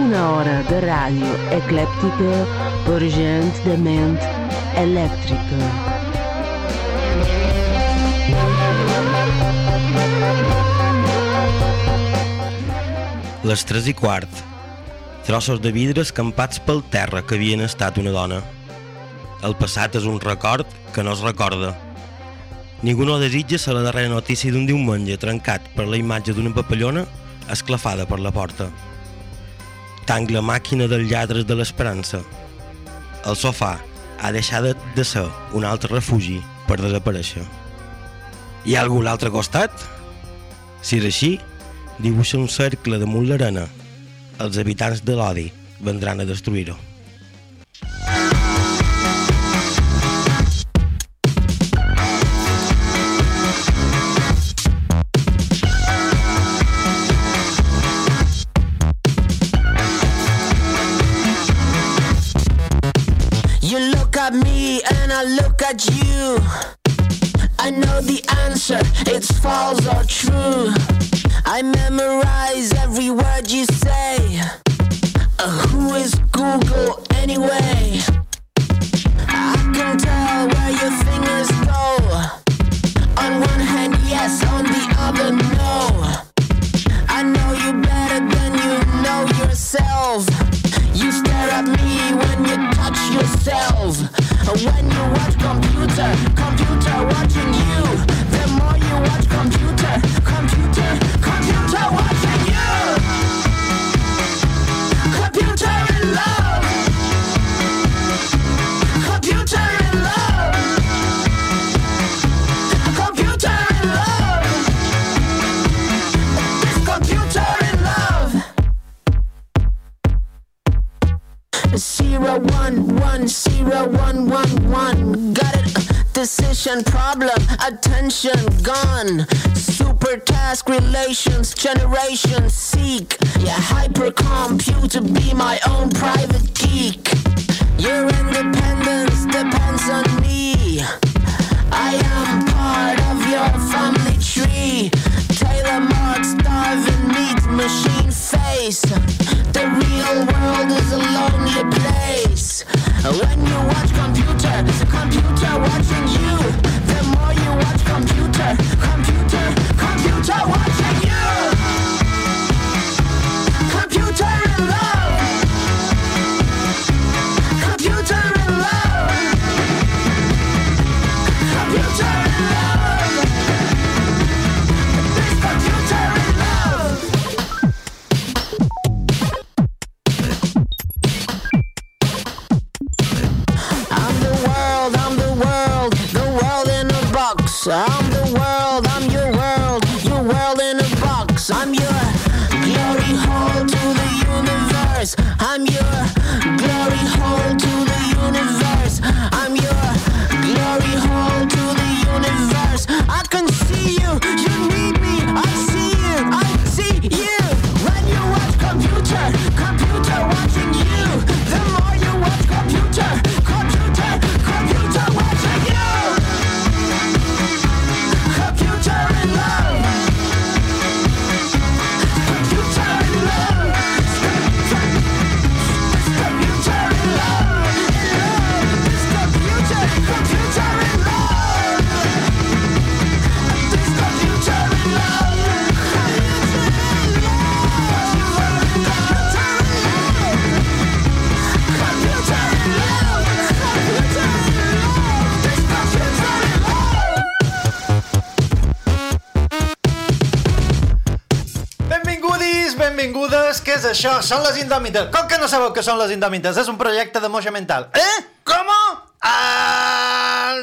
Una hora de ràdio eclèptica per gent de ment elèctrica. Les tres i quart. Trossos de vidre escampats pel terra que havien estat una dona. El passat és un record que no es recorda. Ningú no desitja ser la darrera notícia d'un diumenge trencat per la imatge d'una papallona esclafada per la porta. Tanc la màquina dels lladres de l'esperança. El sofà ha deixat de, ser un altre refugi per desaparèixer. Hi ha algú a l'altre costat? Si és així, dibuixa un cercle damunt l'arena. Els habitants de l'odi vendran a destruir-ho. I look at you. I know the answer, it's false or true. I memorize every word you say. Uh, who is Google anyway? I can tell where your fingers go. On one hand, yes, on the other, no. I know you better than you know yourself. You stare at me when you touch yourself. When you watch computer, computer watching you. The more you watch computer, computer, computer Zero one one zero one one one. Got it. Uh, decision problem, attention gone. Super task relations, generation seek. Yeah, hypercomputer be my own private geek. Your independence depends on me. I am part of your family tree. Taylor Mark starving meat machine face. The real world is a lonely place. When you watch computer, computer watching you. The more you watch computer, computer això? Són les Indòmites. Com que no sabeu què són les Indòmites? És un projecte de moixa mental. Eh? Com? Ah...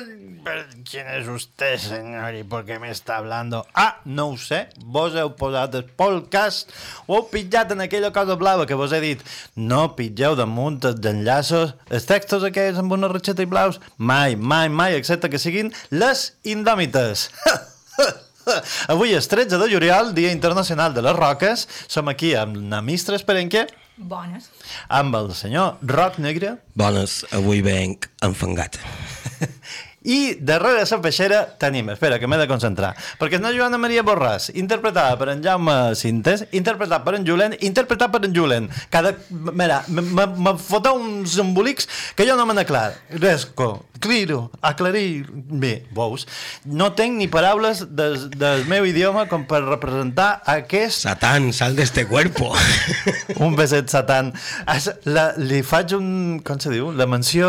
¿quién es usted, señor? ¿Y por qué me està hablando? Ah, no ho sé. Vos heu posat el podcast, ho heu pitjat en aquella cosa blava que vos he dit. No pitgeu damunt els enllaços, els textos aquells amb una ratxeta i blaus. Mai, mai, mai, excepte que siguin les indòmites. Avui és 13 de juliol, Dia Internacional de les Roques. Som aquí amb na Mistres Perenque, Bones. amb el senyor Roc Negre Bones, avui venc enfangat. i darrere la peixera tenim, espera, que m'he de concentrar, perquè és una Joana Maria Borràs, interpretada per en Jaume Sintes, interpretat per en Julen, interpretat per en Julen. Cada... Mira, me, fota uns embolics que jo no me n'aclar. Resco, cliro, aclarir... Bé, veus? No tinc ni paraules del, del meu idioma com per representar aquest Satán, sal de este cuerpo. un beset satan. Es- La, li faig un, com se diu, la menció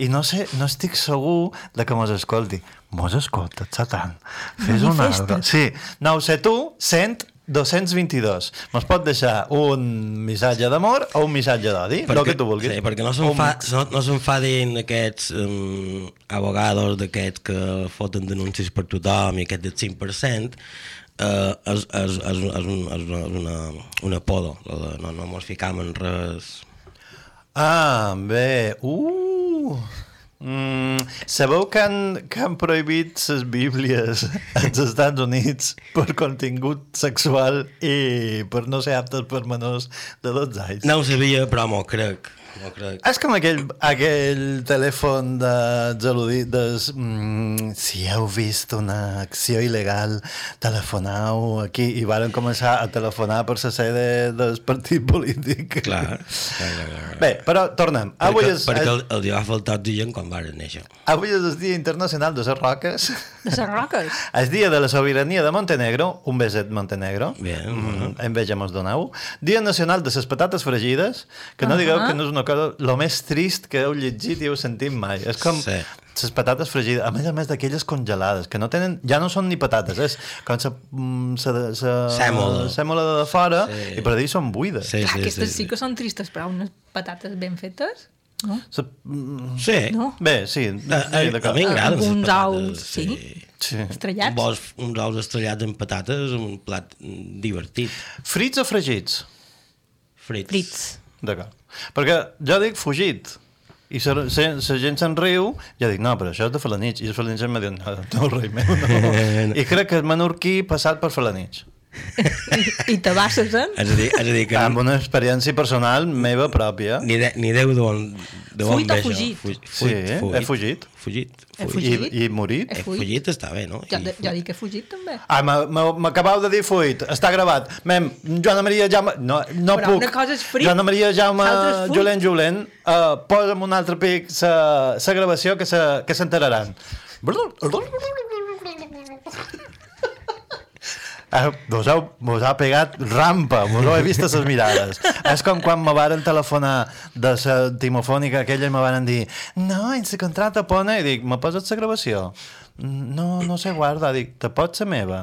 i no sé, no estic segur de que mos escolti. Mos escolta, satan. Fes una. Manifesta't. Sí, no ho sé tu, sent 222. Mos pot deixar un missatge d'amor o un missatge d'odi, el que tu vulguis. Sí, perquè no Un- s'enfa, no, no s'enfadin aquests um, abogados d'aquests que foten denúncies per tothom i aquest del 5%, eh, és, és, és, és, un, és una, és una, una de No, no mos ficam en res... Ah, bé. Uh! Mm, sabeu que han, que han prohibit les bíblies als Estats Units per contingut sexual i per no ser aptes per menors de 12 anys? No ho sabia, però m'ho crec. M'ho crec. És com aquell, aquell telèfon de zeludit des, mm, si heu vist una acció il·legal telefonau aquí i varen començar a telefonar per la sede del partit polític Clar, clar, clar, clar. bé, però tornem avui perquè, és, perquè el, el dia va faltar oxigen quan varen néixer. avui és el dia internacional de les roques De les roques. el dia de la sobirania de Montenegro un beset Montenegro Bien, mm, enveja mos donau dia nacional de les patates fregides que no Ahà. digueu que no és una cosa lo més trist que heu llegit i heu sentit mai és com Sí. les patates fregides, a més a més d'aquelles congelades, que no tenen, ja no són ni patates, és com sa, mm, Sèmola. sèmola de fora, Sí. i per dir són buides. Sí, Clar, sí, aquestes sí, sí que són tristes, però unes patates ben fetes, no? Sa, mm, Sí. No? bé, sí. A, a, sí a d'acord. mi m'agraden les Uns patates. ous, sí. Sí. Estrellats. Vols uns ous estrellats amb patates, un plat mm, divertit. Frits o fregits? Frits. Frits. D'acord. Perquè jo dic fugit, i la gent se'n riu, jo dic, no, però això és de Falanich, i els falanitxers me diuen, no, no, rei meu, no. I crec que és menorquí passat per Falanich. I, i tabasses, eh? És a dir, és a dir que Amb una experiència personal meva pròpia. ni, de, ni Déu d'on d'on Fuit o ve això. fugit? Fuit, Sí, he fugit. Fugit. He Fuit. fugit. I, i morit. He Eh, fuit. fugit està bé, no? De, fu- jo dic que he fugit, també. Ah, m'acabau de dir fuit, està gravat. Mem, Joana Maria Jaume... No, no Però puc. una cosa és frit, Joana Maria Jaume fuit. Julen Julen, uh, posa'm un altre pic sa, sa gravació que se- que vos, heu, vos ha pegat rampa, vos ho he vist a les mirades. És com quan me varen telefonar de la timofònica aquella i me varen dir no, en la contrata pone, i dic, me poses la gravació? No, no se guarda, dic, te pots la meva?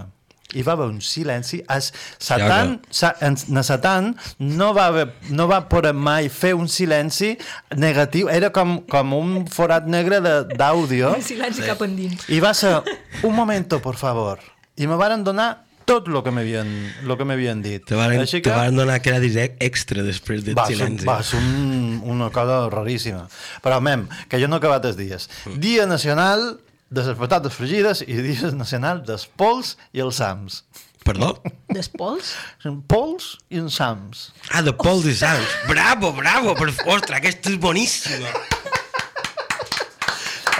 I va haver un silenci. Es, Satan, sa, en, na Satan no va, haver, no va poder mai fer un silenci negatiu. Era com, com un forat negre de- d'àudio. Un silenci cap endins. I va ser, un momento, por favor. I me varen donar tot el que m'havien lo que m'havien dit. Te varen, Així te varen donar crèdits ex- extra després del va silenci. va ser un, una cosa raríssima. Però, mem, que jo no he acabat els dies. Dia nacional de les patates fregides i dia nacional dels pols i els sams. Perdó? Despols? Pols i els sams. Ah, de Paul de Sants. Bravo, bravo. Per... Ostres, aquesta és boníssima.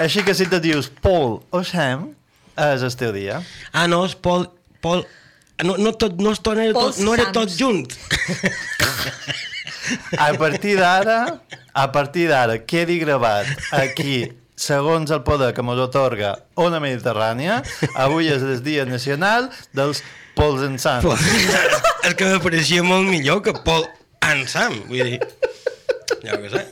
Així que si te dius Paul o Sam, és el teu dia. Ah, no, és Paul... Paul... No, no, tot, no, tot, no, tot, no era tot junt. A partir d'ara, a partir d'ara, quedi gravat aquí segons el poder que mos otorga Ona Mediterrània, avui és el dia nacional dels pols en sang. és que m'apareixia molt millor que Paul and Sam. Vull dir... Ja ho sé.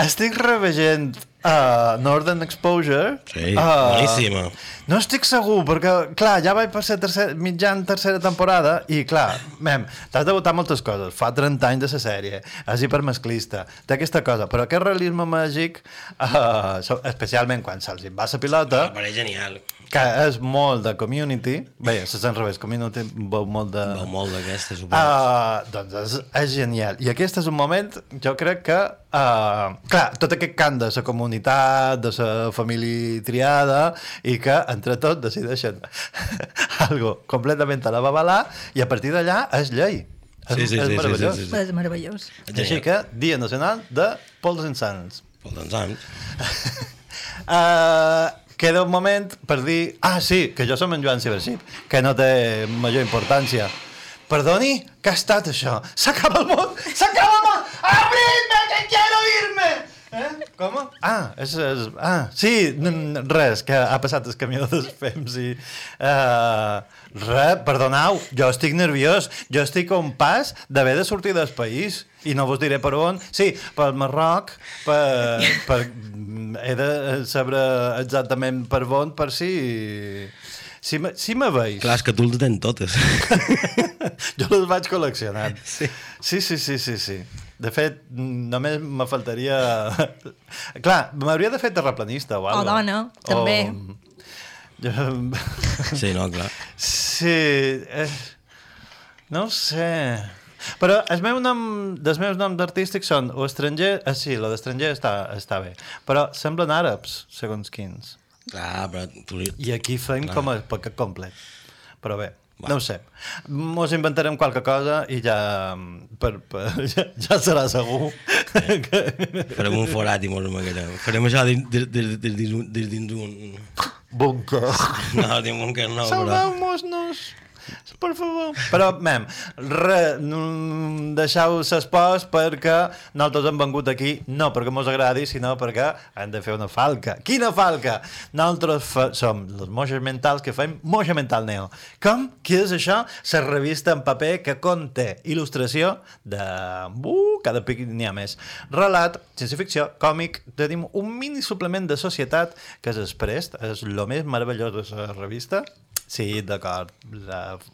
Estic revegent uh, Northern Exposure. Sí, Ah, boníssima. No estic segur, perquè, clar, ja vaig per ser tercer, mitjan tercera temporada i, clar, mem, t'has de votar moltes coses. Fa 30 anys de la sèrie, és hipermasclista, té aquesta cosa, però aquest realisme màgic, uh, especialment quan se'ls va la pilota, pareix genial. Que és molt de community, bé, és al revés, community veu molt de... Veu molt d'aquesta, suposo. Uh, doncs és, és genial. I aquest és un moment, jo crec que... Uh, clar, tot aquest cant de la comunitat, de la família triada, i que entre tot decideixen algo completament a la babalà, i a partir d'allà és llei. És, Sí, sí, és sí, sí, meravellós. sí, sí, És meravellós. Així que, Dia Nacional de Pols Insans. Pel doncs, anys. Uh, queda un moment per dir... Ah, sí, que jo som en Joan Cibercip, que no té major importància. Perdoni, què ha estat això? S'acaba el món! S'acaba el món! Abridme, que quiero irme! Eh? Com? Ah, és, és, ah, sí, res, que ha passat el camió dels fems i... Uh, res, perdoneu, jo estic nerviós, jo estic a un pas d'haver de sortir del país i no vos diré per on. Sí, pel Marroc, per, per, he de saber exactament per on, per si... Si me, si me veus. Clar, és que tu les tens totes. Jo les vaig col·leccionant. Sí. Sí, sí, sí, sí, sí. De fet, només me faltaria... Clar, m'hauria de fer terraplanista o O alguna dona, també. Jo... Sí, no, clar. Sí... Eh... No ho sé... Però el meu nom, dels meus noms artístics són o estranger... Ah, sí, lo d'estranger està, està bé. Però semblen àrabs, segons quins. Clar, però tu... li- I aquí fem Clar. com a paquet complet. Però bé, Va. no ho sé. Mos inventarem qualque cosa i ja, per, per, ja, ja serà segur. que... Farem un forat i mos amagarem. Farem això dins, dins, dins, dins, dins, dins un... Bunker. No, dins un que no, però... Per favor. Però, mem, re, deixeu s'espòs perquè nosaltres hem vengut aquí no perquè mos agradi, sinó perquè hem de fer una falca. Quina falca? Nosaltres fa, som els moixes mentals que fem moixa mental neo. Com? Què és això? La revista en paper que conté il·lustració de... Uh, cada pic n'hi ha més. Relat, ciència-ficció, còmic, tenim un mini suplement de societat que és Express, és el més meravellós de la revista, Sí, d'acord,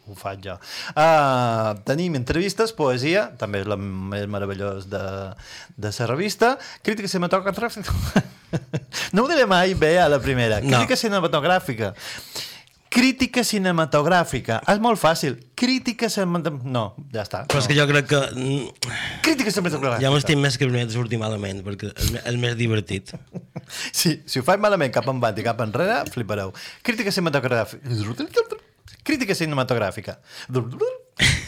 ho faig jo. Uh, tenim entrevistes, poesia, també és la més meravellós de, de la revista, crítica cinematogràfica... no ho diré mai bé a la primera. No. Crítica cinematogràfica. Crítica cinematogràfica. És molt fàcil. Crítica cinematogràfica... No, ja està. Però és no. que jo crec que mm, Crítica cinematogràfica. ja m'estim més que el primer de sortir malament, perquè és, és més divertit. Sí, si ho faig malament cap endavant i cap enrere, flipareu. Crítica cinematogràfica. Crítica cinematogràfica.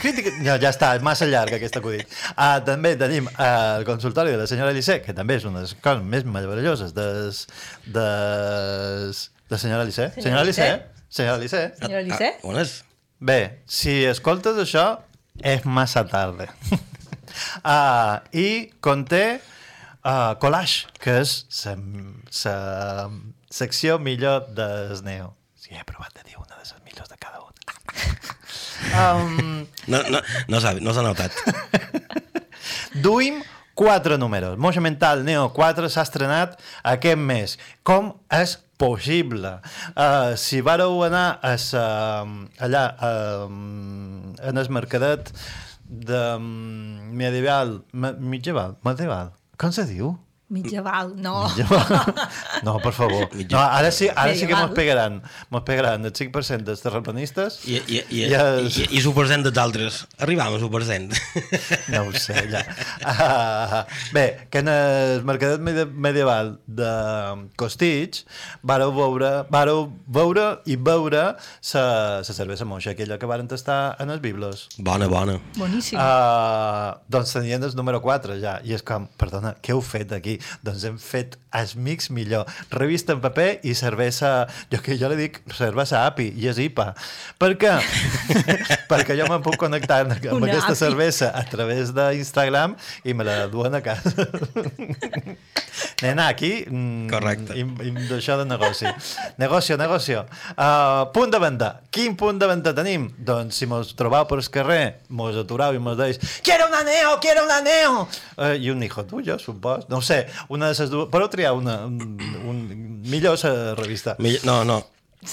Crítica... Ja, ja està, és massa llarg aquest acudit. Uh, també tenim uh, el consultori de la senyora Elisé, que també és una de les coses més meravelloses des, des, de senyora Elisé. Senyora Elisé? Senyora Elisé? Senyora Elisé? Ah, on és? Bé, si escoltes això, és massa tarda. uh, I conté uh, Collage, que és la secció millor del Neo. Sí, he provat de dir una de les millors de cada un. um, No, no, no s'ha no s'ha notat. duim quatre números. Moixa Mental Neo 4 s'ha estrenat aquest mes. Com és possible? Uh, si vareu anar a sa, allà uh, en el mercadet de um, medieval, me, medieval, medieval, com se diu? Mitjaval, no. No, per favor. No, ara sí, ara sí que mos pegaran. Mos pegaran el 5% dels terraplanistes. I, i, i, i, és- i, i supercent dels altres. Arribam a supercent. No ho sé, ja. Uh, bé, que en el mercadet medi medieval de Costitx vareu veure, vareu veure i veure la cervesa moixa, aquella que varen tastar en els biblos. Bona, bona. Boníssim. Uh, doncs tenien el número 4 ja, i és com, perdona, què heu fet aquí? Doncs hem fet els mix millor, revista en paper i cervesa, jo que jo li dic cervesa API, i és IPA. Per què? Perquè jo me'n puc connectar amb Una aquesta API. cervesa a través d'Instagram i me la duen a casa. Nena, aquí... Mm, Correcte. Im, d'això de negoci. Negocio, negocio. Uh, punt de venda. Quin punt de venda tenim? Doncs si mos trobau per el carrer, mos aturau i mos deis «Quiero un aneo, quiero un aneo!» uh, I un hijo tuyo, supos. No sé, una de les dues... Però triar una... Un, un, millor la revista. Mill- No, no.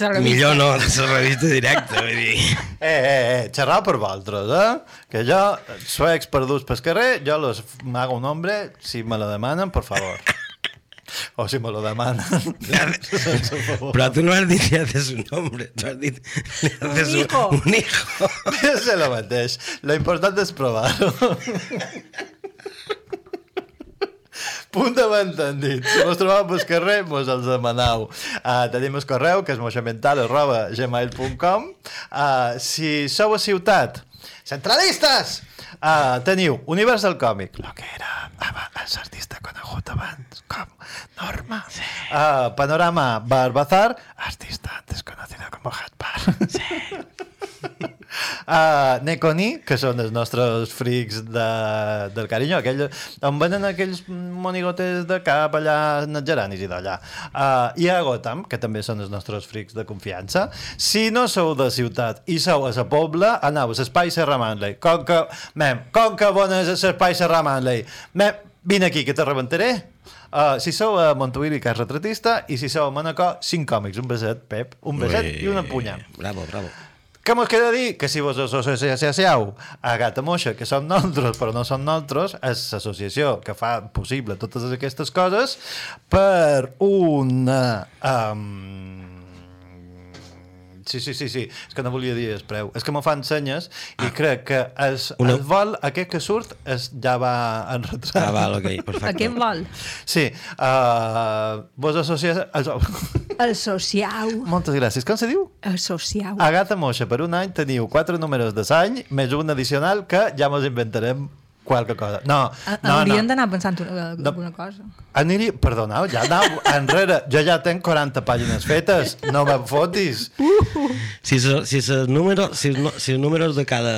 La revista. Millor no, de la revista directa, vull dir... Eh, eh, eh, xerrar per vosaltres, eh? Que jo, suecs perduts pel carrer, jo los hago un nombre, si me lo demanen, por favor. O si me lo favor. Però tu no has dit li haces un nombre, tu has dit li haces un, hijo. un hijo. És el mateix. Lo important és provar-ho. Punt de entendit. Si mos trobeu pel carrer, mos els demanau. Uh, tenim el correu, que és moixamental, arroba gmail.com. Uh, si sou a ciutat, centralistes! Uh, teniu Univers del còmic, lo que era aba- els artistes conegut abans com Norma. Sí. Uh, Panorama Bar Bazar, artista antes conocido como Hat Bar. Sí. Uh, Neconi, que són els nostres frics de, del carinyo, aquell, on venen aquells monigotes de cap allà en els geranis i d'allà. Uh, I a Gotham, que també són els nostres frics de confiança. Si no sou de ciutat i sou a la Pobla, anau a l'Espai Serra Manley. Com que, mem, com que bon és l'Espai Serra Manley? Mem, vine aquí, que te rebentaré. Uh, si sou a Montuïri, que és retratista, i si sou a Manacor, cinc còmics, un beset, Pep, un beset i una punya. Bravo, bravo. Què mos queda dir? Que si vos associeu a Gata Moixa, que som nosaltres però no som nosaltres, és l'associació que fa possible totes aquestes coses per una... Um... Sí, sí, sí, sí, és que no volia dir el preu. És que me fan senyes i crec que es, Una- el vol aquest que surt es, ja va en retrat. Ah, val, ok, perfecte. Aquest vol. Sí, uh, vos associeu... Associau. Moltes gràcies. Com se diu? Associau. A Gata Moixa, per un any teniu quatre números de l'any, més un addicional que ja mos inventarem qualque cosa. No, A- no, Hauríem no. d'anar pensant una, alguna cosa. Aniria... Perdoneu, ja anau enrere. Jo ja tenc 40 pàgines fetes. No me'n fotis. Si, se- si, els números, si, els no- si els números de cada...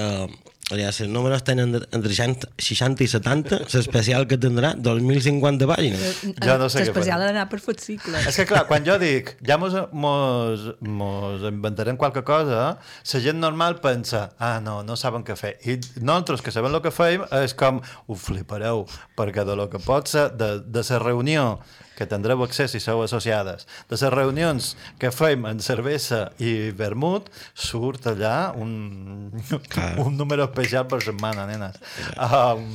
Si els números tenen entre 60 60 i 70, l'especial que tindrà 2.050 pàgines. Jo no sé què L'especial ha d'anar per fascicles. És que clar, quan jo dic ja mos, mos, mos inventarem qualque cosa, la gent normal pensa ah, no, no saben què fer. I nosaltres que sabem el que feim és com ho flipareu, perquè de lo que pot ser de, de la reunió que tindreu accés si sou associades, de les reunions que fem en cervesa i vermut, surt allà un, Clar. un número especial per setmana, nenes. Um,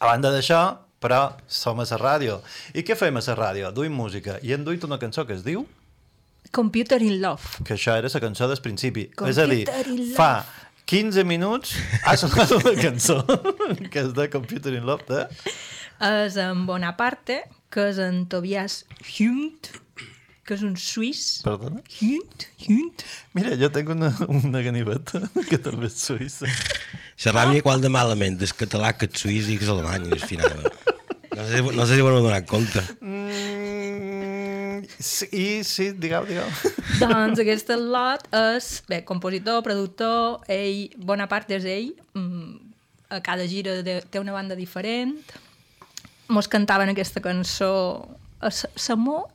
a banda d'això, però som a la ràdio. I què fem a la ràdio? Duim música. I hem duit una cançó que es diu Computer in Love. que això era la cançó del principi. És a dir, Computer fa 15 minuts ha sonat una cançó que és de Computer in Love de... És en Bonaparte, que és en Tobias Hunt, que és un suís. Perdona? Hunt, Hunt. Mira, jo tinc una, una ganiveta que també és suïssa. La ràbia qual de malament és català que és suís i que és alemany, al final. No sé, si- no sé si ho heu donat compte. Mm, sí, I sí, digueu, digueu. doncs aquest lot és, bé, compositor, productor, ell, bona part és ell, mm, a cada gira de, té una banda diferent, mos cantaven aquesta cançó a Sa- Samó,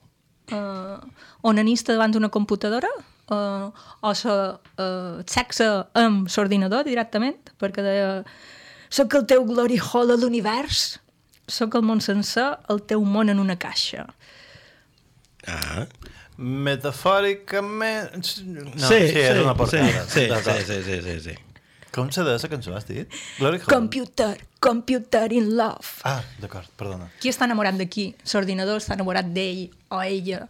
eh, onanista davant d'una computadora, eh, o sa, eh, sexe amb l'ordinador directament, perquè deia soc el teu glory hall a l'univers, soc el món sencer, el teu món en una caixa. Ah. Metafòricament... No, sí, sí, és una portada. Sí, sí, sí, sí, sí, sí. Com se deia la cançó, has dit? Glory Hall. Computer, computer in love. Ah, d'acord, perdona. Qui està enamorat de qui? L'ordinador està enamorat d'ell o ella?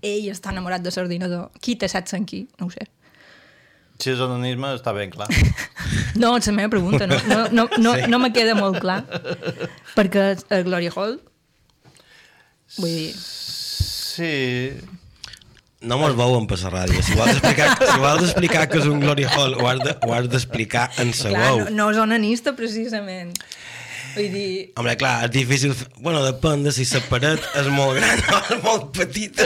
Ell està enamorat de l'ordinador. Qui té sexe en qui? No ho sé. Si és anonisme, està ben clar. No, és la meva pregunta. No, no, no, no, Sí. no me queda molt clar. Perquè el Glory Hall... Vull dir... Sí... No mos veuen per la ràdio. Si vols explicar, si vols explicar que és un Glory Hall, ho has de- ho has d'explicar en la Clar, veu. no, no és onanista, precisament. Vull dir... Home, clar, és difícil... Bueno, depèn de si la paret és molt gran o és molt petita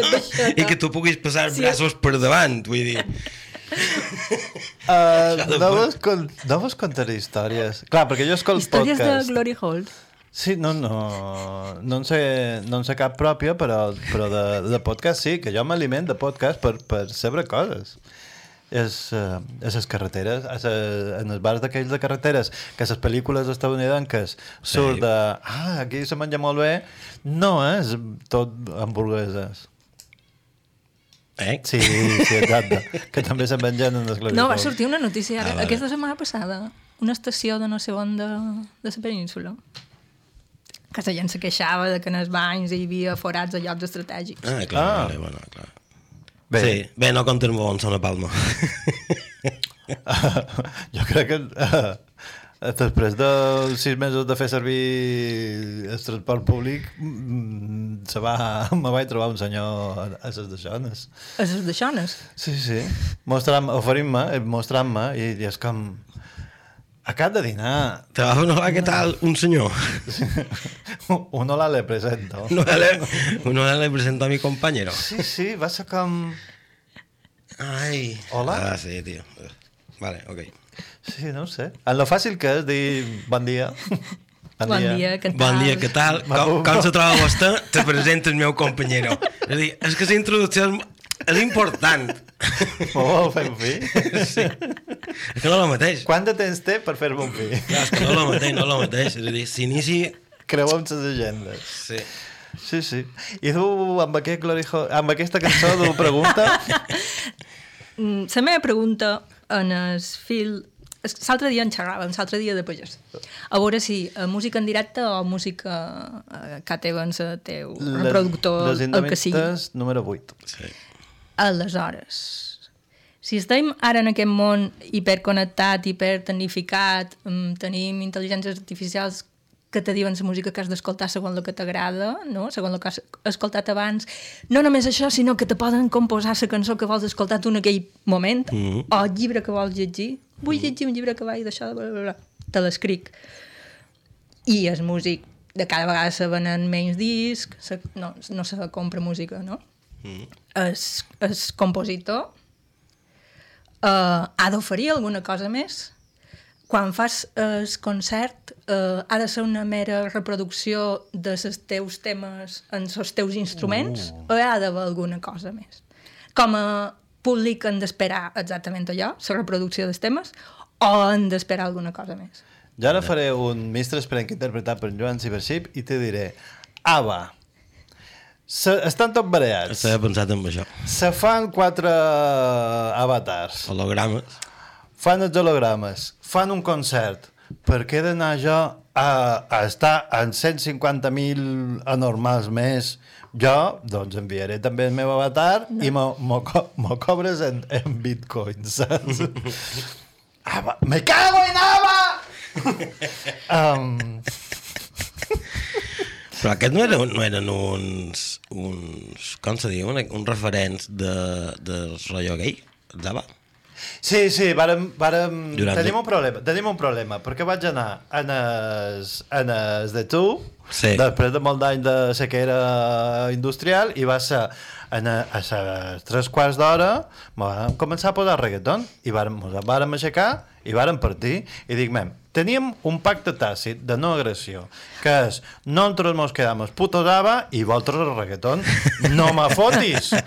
i que tu puguis passar Sí. braços per davant, vull dir... Uh, de no, vos con, no vos contaré històries. Clar, perquè jo escolto Històries de podcast. Glory Hall. Sí, no, no, no, en sé, no en sé cap pròpia, però, però de, de podcast sí, que jo m'aliment de podcast per, per saber coses. És, uh, és les carreteres, és, uh, en els bars d'aquells de carreteres, que les pel·lícules estadounidenques surt de... Ah, aquí se menja molt bé. No és tot hamburgueses. Eh? Sí, sí, exacte. que també se'n mengen en esclavitud. No, va sortir una notícia ara, Ah, vale. aquesta setmana passada. Una estació de no sé on de, de la península. Que la gent se queixava de que en els banys hi havia forats a llocs estratègics. Ah, clar, Ah. vale, bueno, clar. Bé, Sí, bé, no compten molt on són a Palma. jo crec que uh, després de sis mesos de fer servir el transport públic mm, se va, me vaig trobar un senyor a, les deixones. A les deixones. Sí, sí. Mostrant, oferint-me, eh, mostrant-me, i, i és com... Acab de dinar. Te va no, què tal? Un senyor. Un hola le presento. No le, uno le presento a mi compañero. Sí, sí, va ser com... Ai. Hola? Ah, sí, tio. Vale, ok. Sí, no ho sé. En lo fàcil que és dir bon dia. Bon dia, què tal? Bon dia, què tal? Com, com se troba vostè? Te presento el meu companyero. És a dir, és que la introducció és, important. Fer un fi? Sí. És que no és el mateix. Quant de temps té per fer-me un fi? Clar, és que no és el mateix, no és el mateix. És a dir, s'inici... Creuem les agendes. Sí. Sí, sí. I tu, amb, aquest glorijo... amb aquesta cançó, tu pregunta... Mm, La meva pregunta en el fil... que L'altre dia en xerràvem, l'altre dia de pagès. A veure si uh, música en directe o música uh, Cat Evans, el teu reproductor, les el que sigui. número 8. sí. Aleshores, si estem ara en aquest món hiperconnectat, hipertecnificat, mm, tenim intel·ligències artificials que te diuen la música que has d'escoltar segons el que t'agrada, no? segons el que has escoltat abans. No només això, sinó que te poden composar la cançó que vols escoltar tu en aquell moment, mm -hmm. o el llibre que vols llegir. Vull llegir un llibre que vaig d'això, bla, bla, bla. te l'escric. I el músic de cada vegada se venen menys discs, se, no, no se compra música, no? Mm. El, el compositor uh, ha d'oferir alguna cosa més. Quan fas el concert uh, ha de ser una mera reproducció dels teus temes en els teus instruments uh. o ha d'haver alguna cosa més? Com a públic han d'esperar exactament allò, la reproducció dels temes, o han d'esperar alguna cosa més? Jo ara faré un Mistres Prenc interpretat per Joan Cibership i te diré Ava, se, estan tot variats. Estava pensat en això. Se fan quatre avatars. Hologrames. fan els hologrames, fan un concert, per què he d'anar jo a, a estar en 150.000 anormals més? Jo, doncs, enviaré també el meu avatar no. i m'ho- co cobres en, en bitcoins, saps? Ava, me cago en Ava! um, Però aquests no eren, no eren uns, uns com se diu, un, uns referents de, del rotllo gay, Zaba. Sí, sí, vàrem, vàrem... Durant- Tenim un problema, tenim un problema, perquè vaig anar en es, en es de tu, Sí. després de molt d'any de sequera industrial, i va ser en a, a les tres quarts d'hora, vam començar a posar reggaeton, i vàrem, vàrem aixecar, i vàrem partir, i dic, mem, teníem un pacte tàcit de no agressió, que és, nosaltres mos quedamos putos ava i vosaltres el reggaeton. No me fotis!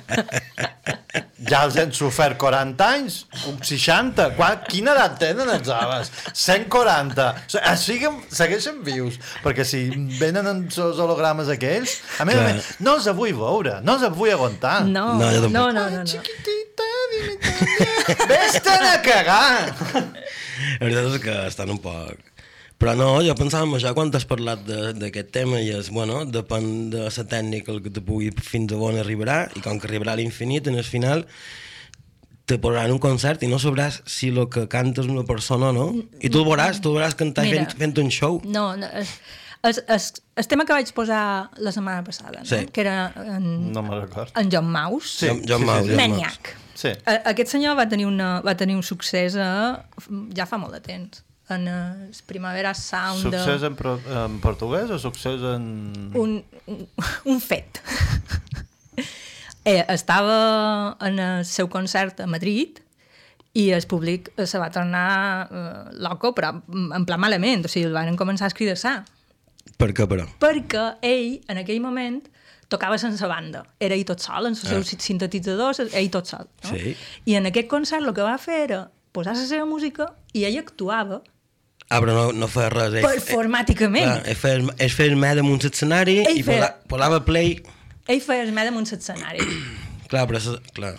Ja els hem sofert 40 anys, un 60. Quan, quina edat tenen els aves? 140. O sigui, eh, siguen, segueixen vius, perquè si venen els hologrames aquells, a més a més, no els vull veure, no els vull aguantar. No, No, no, no, no, no. Chiquitita, dime. Vés-te'n a cagar! La veritat és que estan un poc... Però no, jo pensava en això quan has parlat de- d'aquest tema i és, bueno, depèn de la tècnica el que te pugui fins a on arribarà i com que arribarà a l'infinit, en el final te posaran un concert i no sabràs si el que canta és una persona o no. I tu el veuràs, tu el veuràs cantar Mira. fent, fent un show. No, no es, es, es, el tema que vaig posar la setmana passada, no? Sí. que era en, No en John Maus, Sí, Jo, jo sí, Mau, sí, jo Maniac. Sí. A, aquest senyor va tenir, una, va tenir un succés a, ja fa molt de temps en el Primavera Sound de- Succés en, pro, en portuguès o succés en... un, un, un fet. eh, estava en el seu concert a Madrid i el públic eh, se va tornar eh, loco, però en plan malament, o sigui, el van començar a escridassar. Per què, però? Perquè ell, en aquell moment, tocava sense banda. Era ell tot sol, en els seus sintetitzadors, ell tot sol. No? Ah. Sí. I en aquest concert el que va fer era posar la seva música i ell actuava Ah, però no, no feia res. Ell, performàticament. Clar, ell feia, ell feia el med damunt l'escenari Ell i feia- posa, posava play. Ell feia el med damunt l'escenari. Clar, però... Clar.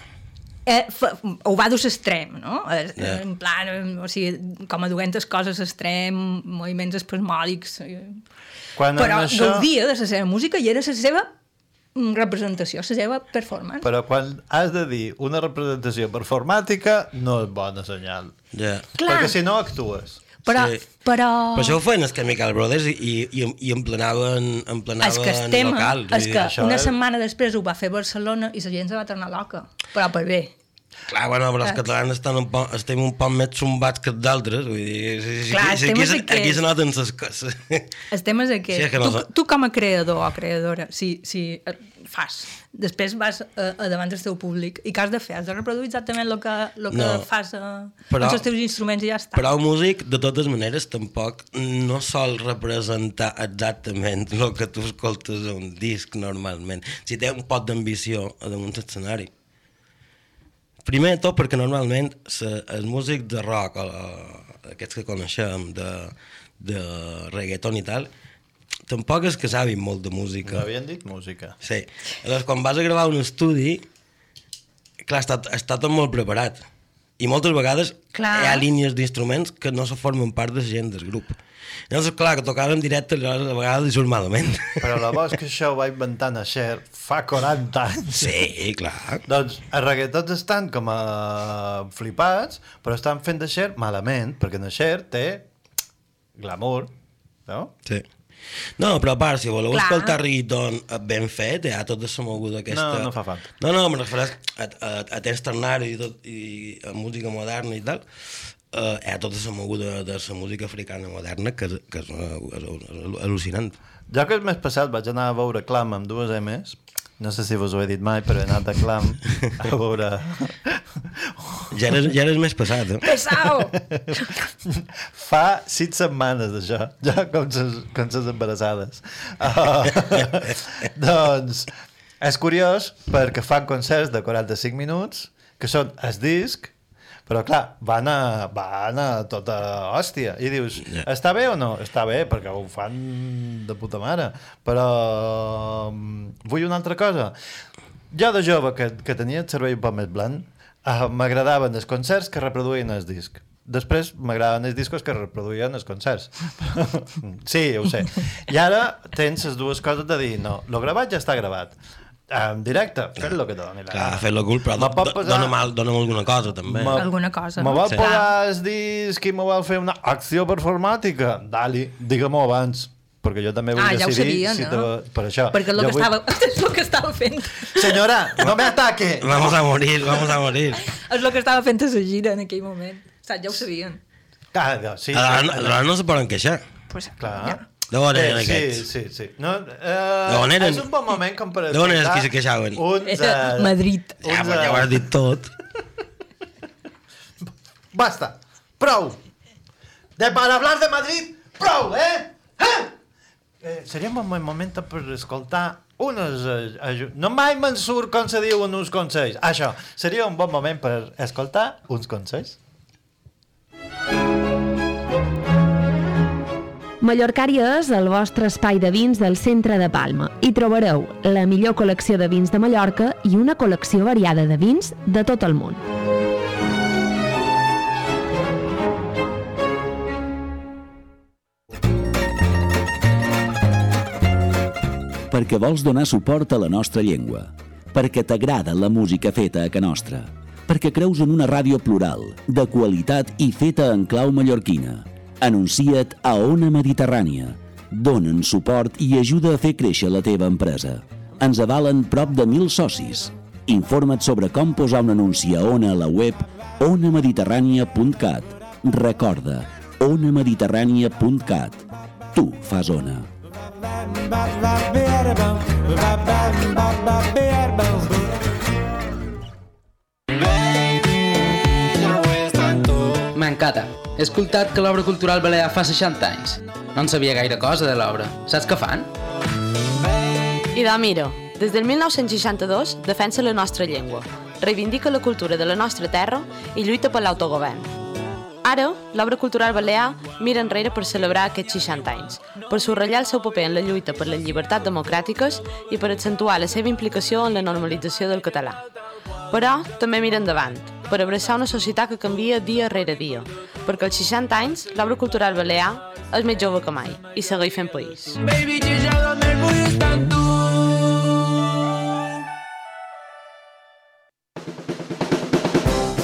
eh, fa, ho va dur a l'extrem, no? Eh, Ja. En plan, eh, o sigui, com a duentes coses extrem, moviments espasmòdics... eh. Quan Però això... gaudia de la seva música i era la seva representació, la seva performance. Però quan has de dir una representació performàtica, no és bona senyal. Ja. Clar. Perquè si no actues. Però, Sí. però... Per això ho feien els Chemical Brothers i, i, i emplenaven, emplenaven És que el tema locals. és que una és- setmana després ho va fer Barcelona i la gent se va tornar loca. Però per bé. Clar, bueno, però els catalans estan un poc, estem un poc més zumbats que d'altres, vull dir, si, Clar, si, aquí, que- aquí se noten les coses. El tema és aquest. Sí, és que no tu, tu com a creador o creadora, si, si eh, fas, després vas a, a davant del teu públic i què has de fer? Has de reproduir exactament el que, lo que No. fas a, Però- amb els teus instruments i ja està. Però el músic, de totes maneres, tampoc no sol representar exactament el que tu escoltes a un disc normalment. Si té un pot d'ambició damunt l'escenari. Primer de tot perquè normalment se, els músics de rock, o aquests que coneixem, de, de reggaeton i tal, tampoc és que sabin molt de música. M'havien dit música. Sí. Aleshores, quan vas a gravar un estudi, clar, està, està tot molt preparat. I moltes vegades Clar. hi ha línies d'instruments que no se formen part de la gent del grup. Llavors, clar, que tocar en directe a vegades li surt malament. Però la voz que això ho va inventar a Cher fa 40 anys. Sí, clar. Doncs els reggaetons estan com a flipats, però estan fent de Cher malament, perquè en Cher té glamour, no? Sí. No, però a part, si voleu Clar. escoltar reggaeton ben fet, hi ha tota la moguda aquesta... No, no fa falta. No, no, me refereix a, a, a temps ternari i, tot, i a música moderna i tal, uh, hi ha tota la moguda de la música africana moderna que, és- que és, uh, és, és al·lucinant. Jo que el mes passat vaig anar a veure Clam amb dues M's, no sé si vos ho he dit mai, però he anat a Clam a veure... Ja eres, ja eres més passat, eh? Pesau! Fa sis setmanes d'això, ja com ses, com ses embarassades. Uh, doncs és curiós perquè fan concerts de 45 minuts que són el disc però clar, van a, van a tota hòstia. I dius, Ja. està bé o no? Està bé, perquè ho fan de puta mare. Però mm, vull una altra cosa. Jo de jove que, que tenia el cervell un poc més blanc uh, m'agradaven els concerts que reproduïen el disc després m'agraden els discos que reproduïen els concerts. Sí, ho sé. I ara tens les dues coses de dir no, lo gravat ja està gravat en directe, fes el que te doni la Clar, gana. fer-lo cool, però Me do, pot posar- dona mal, dona'm alguna cosa, també. Me- Alguna cosa, Me vol Sí. posar el disc i me vol fer una acció performàtica? Dali, digue-m'ho abans, perquè jo també vull Ah, ja ho decidir sabia, si no? te... per això. Perquè és el Jo que, vull- estava, és el que estava fent. Senyora, no me ataque! Vamos a morir, vamos a morir. És el que estava fent a la gira en aquell moment. Saps? Ja ho sabien. Ah, no, sí, Aleshores no, aleshores no se poden queixar. Pues, clar. Ja. De on eren Eh, aquests? sí, sí, sí. No, eh, on eren? És un bon moment com per De on eren els qui se queixaven? Uns, eh, Madrid. Ja, uns, però ja ho has dit tot. Basta, prou! De para hablar de Madrid, prou, eh? eh? eh seria un bon moment per escoltar unes... Eh, no mai me'n surt com se diuen uns consells. Això, seria un bon moment per escoltar uns consells. Mallorcària és el vostre espai de vins del centre de Palma. Hi trobareu la millor col·lecció de vins de Mallorca i una col·lecció variada de vins de tot el món. perquè vols donar suport a la nostra llengua, perquè t'agrada la música feta a ca nostra, perquè creus en una ràdio plural, de qualitat i feta en clau mallorquina. Anuncia't a Ona Mediterrània. Donen suport i ajuda a fer créixer la teva empresa. Ens avalen prop de mil socis. Informa't sobre com posar un anunci a Ona a la web onamediterrània.cat. Recorda, onamediterrània.cat. Tu fas Ona. He escoltat que l'obra cultural balear fa 60 anys. No en sabia gaire cosa de l'obra. Saps què fan? I de mira, des del 1962 defensa la nostra llengua, reivindica la cultura de la nostra terra i lluita per l'autogovern. Ara, l'obra cultural balear mira enrere per celebrar aquests 60 anys, per subratllar el seu paper en la lluita per les llibertats democràtiques i per accentuar la seva implicació en la normalització del català. Però també mira endavant, per abraçar una societat que canvia dia rere dia, perquè als 60 anys l'obra cultural balear és més jove que mai i segueix fent país. Baby,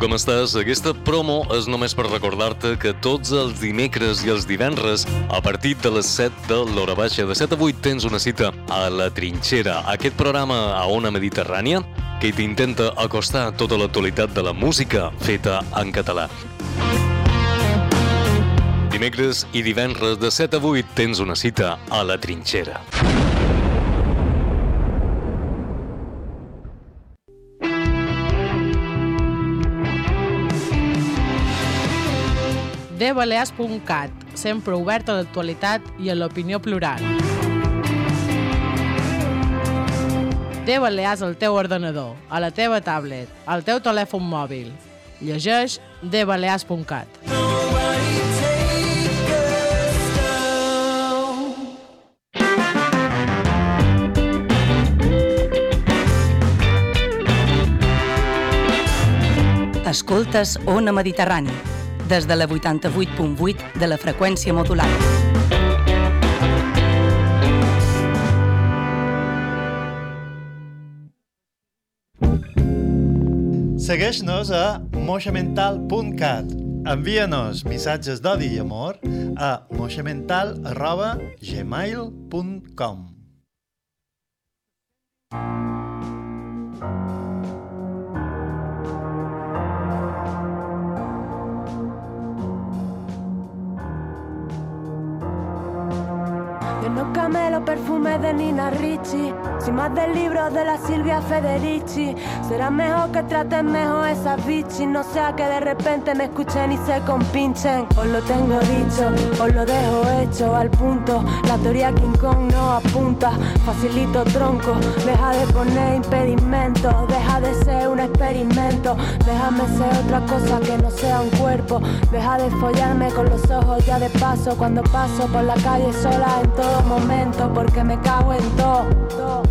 Com estàs? Aquesta promo és només per recordar-te que tots els dimecres i els divendres, a partir de les 7 de l'hora baixa, de 7 a 8, tens una cita a La Trinxera, aquest programa a Ona Mediterrània que t'intenta acostar tota l'actualitat de la música feta en català. Dimecres i divendres de 7 a 8 tens una cita a La Trinxera. dbalears.cat, sempre obert a l'actualitat i a l'opinió plural. De Balears al teu ordenador, a la teva tablet, al teu telèfon mòbil. Llegeix dbalears.cat. Escoltes Ona Mediterrani, des de la 88.8 de la freqüència modulada. Segueix-nos a moixamental.cat. Envia-nos missatges d'odi i amor a moixamental.gmail.com no camelo perfume de Nina Ricci, sin más del libro de la Silvia Federici. Será mejor que traten mejor esas bichis, no sea que de repente me escuchen y se compinchen. Os lo tengo dicho, os lo dejo hecho al punto. La teoría King Kong no apunta, facilito tronco. Deja de poner impedimentos, deja de ser un experimento. Déjame ser otra cosa que no sea un cuerpo. Deja de follarme con los ojos ya de paso cuando paso por la calle sola en todo momento porque me cago en todo.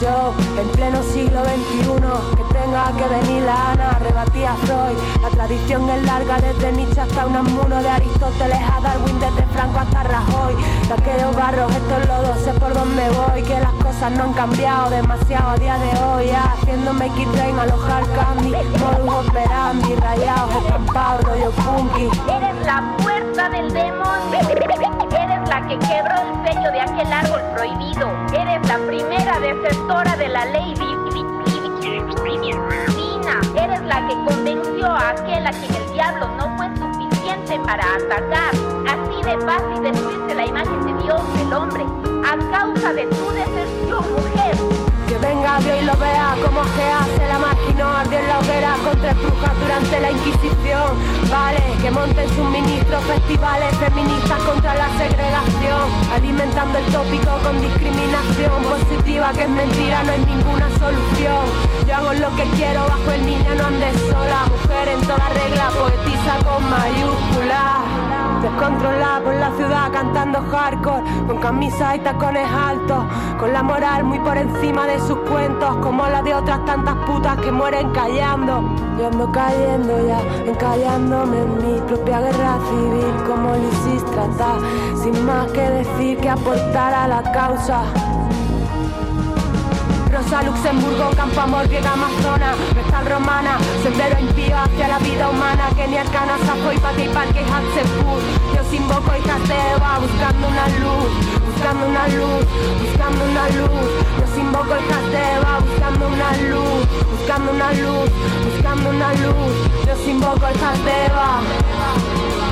Yo, en pleno siglo XXI, que tenga que venir la Ana, rebatía Freud. La tradición es larga, desde Nietzsche hasta Unamuno, de Aristóteles a Darwin, desde Franco hasta Rajoy. De aquellos barros, estos lodos, sé por dónde voy, que las cosas no han cambiado demasiado a día de hoy. Ya, haciéndome X-Train, alojar candy, modus operandi, rayados, estampados, rollo funky. Eres la fuerza del demonio. La que quebró el sello de aquel árbol prohibido. Eres la primera desertora de la ley di- di- di- divina. Eres la que convenció a aquel a quien el diablo no fue suficiente para atacar. Así de fácil destruirse la imagen de Dios del hombre a causa de tu deserción, mujer. Que venga Dios y lo vea como se hace la máquina en la hoguera contra brujas durante la Inquisición. Vale, que monten sus ministros festivales feministas contra la segregación, alimentando el tópico con discriminación positiva que es mentira, no es ninguna solución. Yo hago lo que quiero bajo el niño, no andes sola, mujer en toda regla, poetisa con mayúsculas. Descontrolada por la ciudad cantando hardcore Con camisa y tacones altos Con la moral muy por encima de sus cuentos Como la de otras tantas putas que mueren callando Yo ando encallándome en mi propia guerra civil Como Lisis tratar Sin más que decir que aportar a la causa Rosa, Luxemburgo, Campo Amor, Griega, Amazona, Vestal Romana, Sendero impío hacia la vida humana, Kenia, Arcana, Sajoy, Pati, Parque, Hatzeput. Yo invoco de Eva, buscando una luz, buscando una luz, buscando una luz. Yo invoco de Eva, buscando una luz, buscando una luz, buscando una luz. Yo invoco de Eva.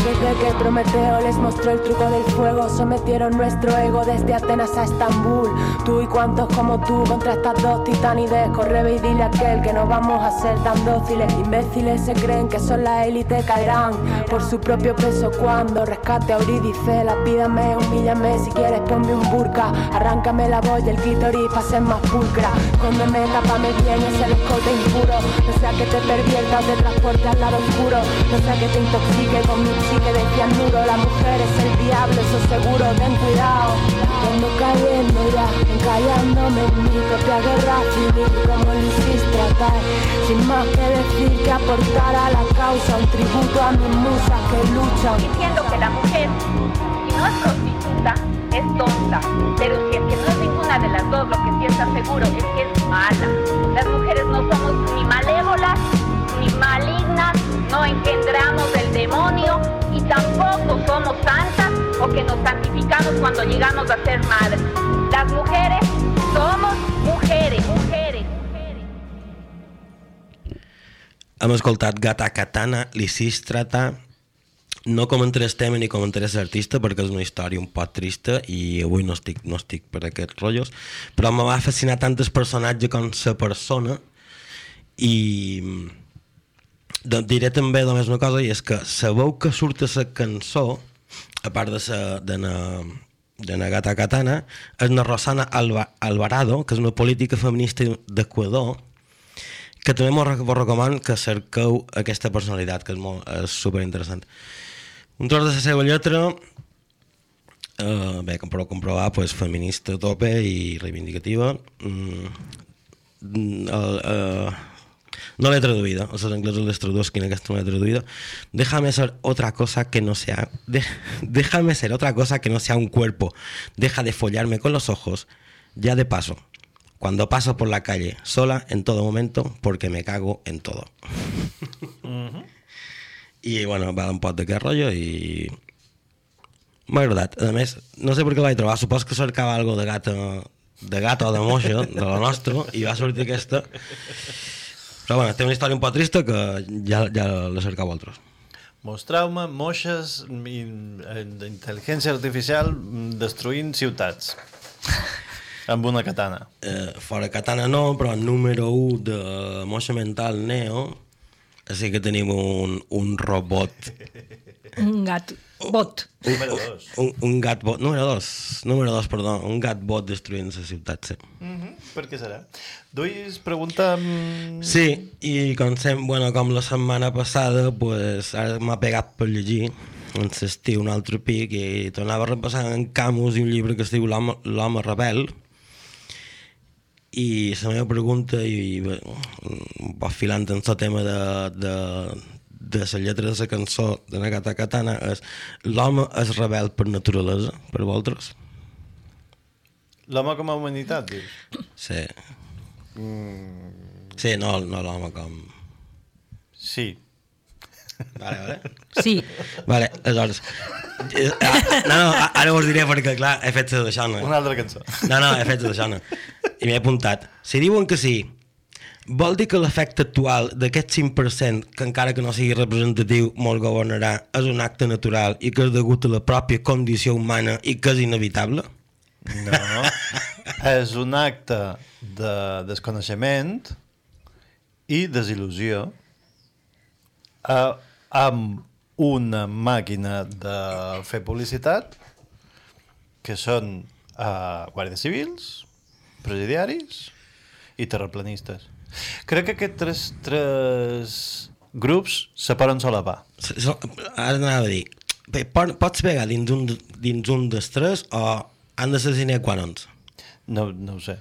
Desde que Prometeo les mostró el truco del fuego, sometieron nuestro ego desde Atenas a Estambul. Tú y cuantos como tú contra estas dos titanides, corre y dile a aquel que no vamos a ser tan dóciles. Imbéciles se creen que son la élite, caerán por su propio peso cuando rescate a Eurídice. Lapídame, humíllame, si quieres ponme un burka, arráncame la voz y el clítoris para ser más pulcra. Cóndeme, tápame bien ese escote impuro, no sea que te pervierta o te transporte al lado oscuro, no sea que te intoxique con mi psique de cianuro. La mujer es el diablo, eso seguro, ten cuidado. Cuando cayendo ya, encallándome en mi propia guerra civil, como Lisístrata, sin más que decir que aportar a la causa un tributo a mis musas que luchan. diciendo que la mujer, si no es prostituta, es tonta. Pero si es que no es ninguna de las dos, lo que sí seguro es que nos santificamos cuando llegamos a ser madres. Las mujeres somos mujeres, mujeres. Hem escoltat Gata Katana, Lisístrata, no comentaré el tema ni comentaré l'artista perquè és una història un poc trista i avui no estic, no estic per aquests rotllos, però me va fascinar tant el personatge com la persona i de, diré també només una cosa i és que sabeu que surt a la cançó a part de la de na, de na Gata Katana és na Rosana Alba, Alvarado que és una política feminista d'Equador que també vos rec- vos recomano que cerqueu aquesta personalitat, que és, molt, és superinteressant. Un tros de la seva lletra, eh, bé, com podeu comprovar, pues, feminista tope i reivindicativa. Mm, mm, el, eh, no l'he traduïda, els anglesos les tradusquin, aquesta no l'he traduïda. Déjame ser otra cosa que no sea... de- déjame ser otra cosa que no sea un cuerpo. Deja de follarme con los ojos, ya de paso. Cuando paso por la calle, sola, en todo momento, porque me cago en todo. I, bueno, va un pot d'aquest rotllo i... M'ha agradat. A més, no sé per què la vaig trobar. Supos que cercava algo de gata, de gata o de moixa, de la nostra, i va sortir aquesta. Però bueno, té una història un poc trista que ja, ja la cercau altres. Mostreu-me moixes eh, d'intel·ligència artificial mm, destruint ciutats. Amb una katana. Eh, fora Katana no, però número 1 de moixa mental Neo, així que tenim un, un robot Un gat bot. Número 2. Un, un gat bot, número 2, número 2, perdó, un gat bot destruint la ciutat, sí. Mm -hmm. Per què serà? Duis pregunta... Sí, i com, sem, bueno, com la setmana passada, pues, ara m'ha pegat per llegir en l'estiu un altre pic i tornava a repassar en Camus i un llibre que es diu l'home rebel i la meva pregunta i, bé, un poc filant en el tema de, de, de la lletra de la cançó de Nagata Katana és l'home és rebel per naturalesa, per vosaltres? L'home com a humanitat, dius? Sí. Mm, Sí, no, no l'home com... sí. Vale, vale. Sí. Vale, aleshores... eh, ah, No, no, ara us diré perquè, clar, he fet la d'aixona. Una altra cançó. No, no, he fet la d'aixona. I m'he apuntat. Si diuen que sí, vol dir que l'efecte actual d'aquest 5%, que encara que no sigui representatiu, molt governarà, és un acte natural i que és degut a la pròpia condició humana i que és inevitable? No. és un acte de desconeixement i desil·lusió a, amb una màquina de fer publicitat que són uh, guàrdies civils, presidiaris i terraplanistes. Crec que aquests tres, tres grups se poden solapar. So- so- Ara anava a dir, bé, po- pots pegar dins un, dins un dels tres o han de ser sine qua? No, no ho sé.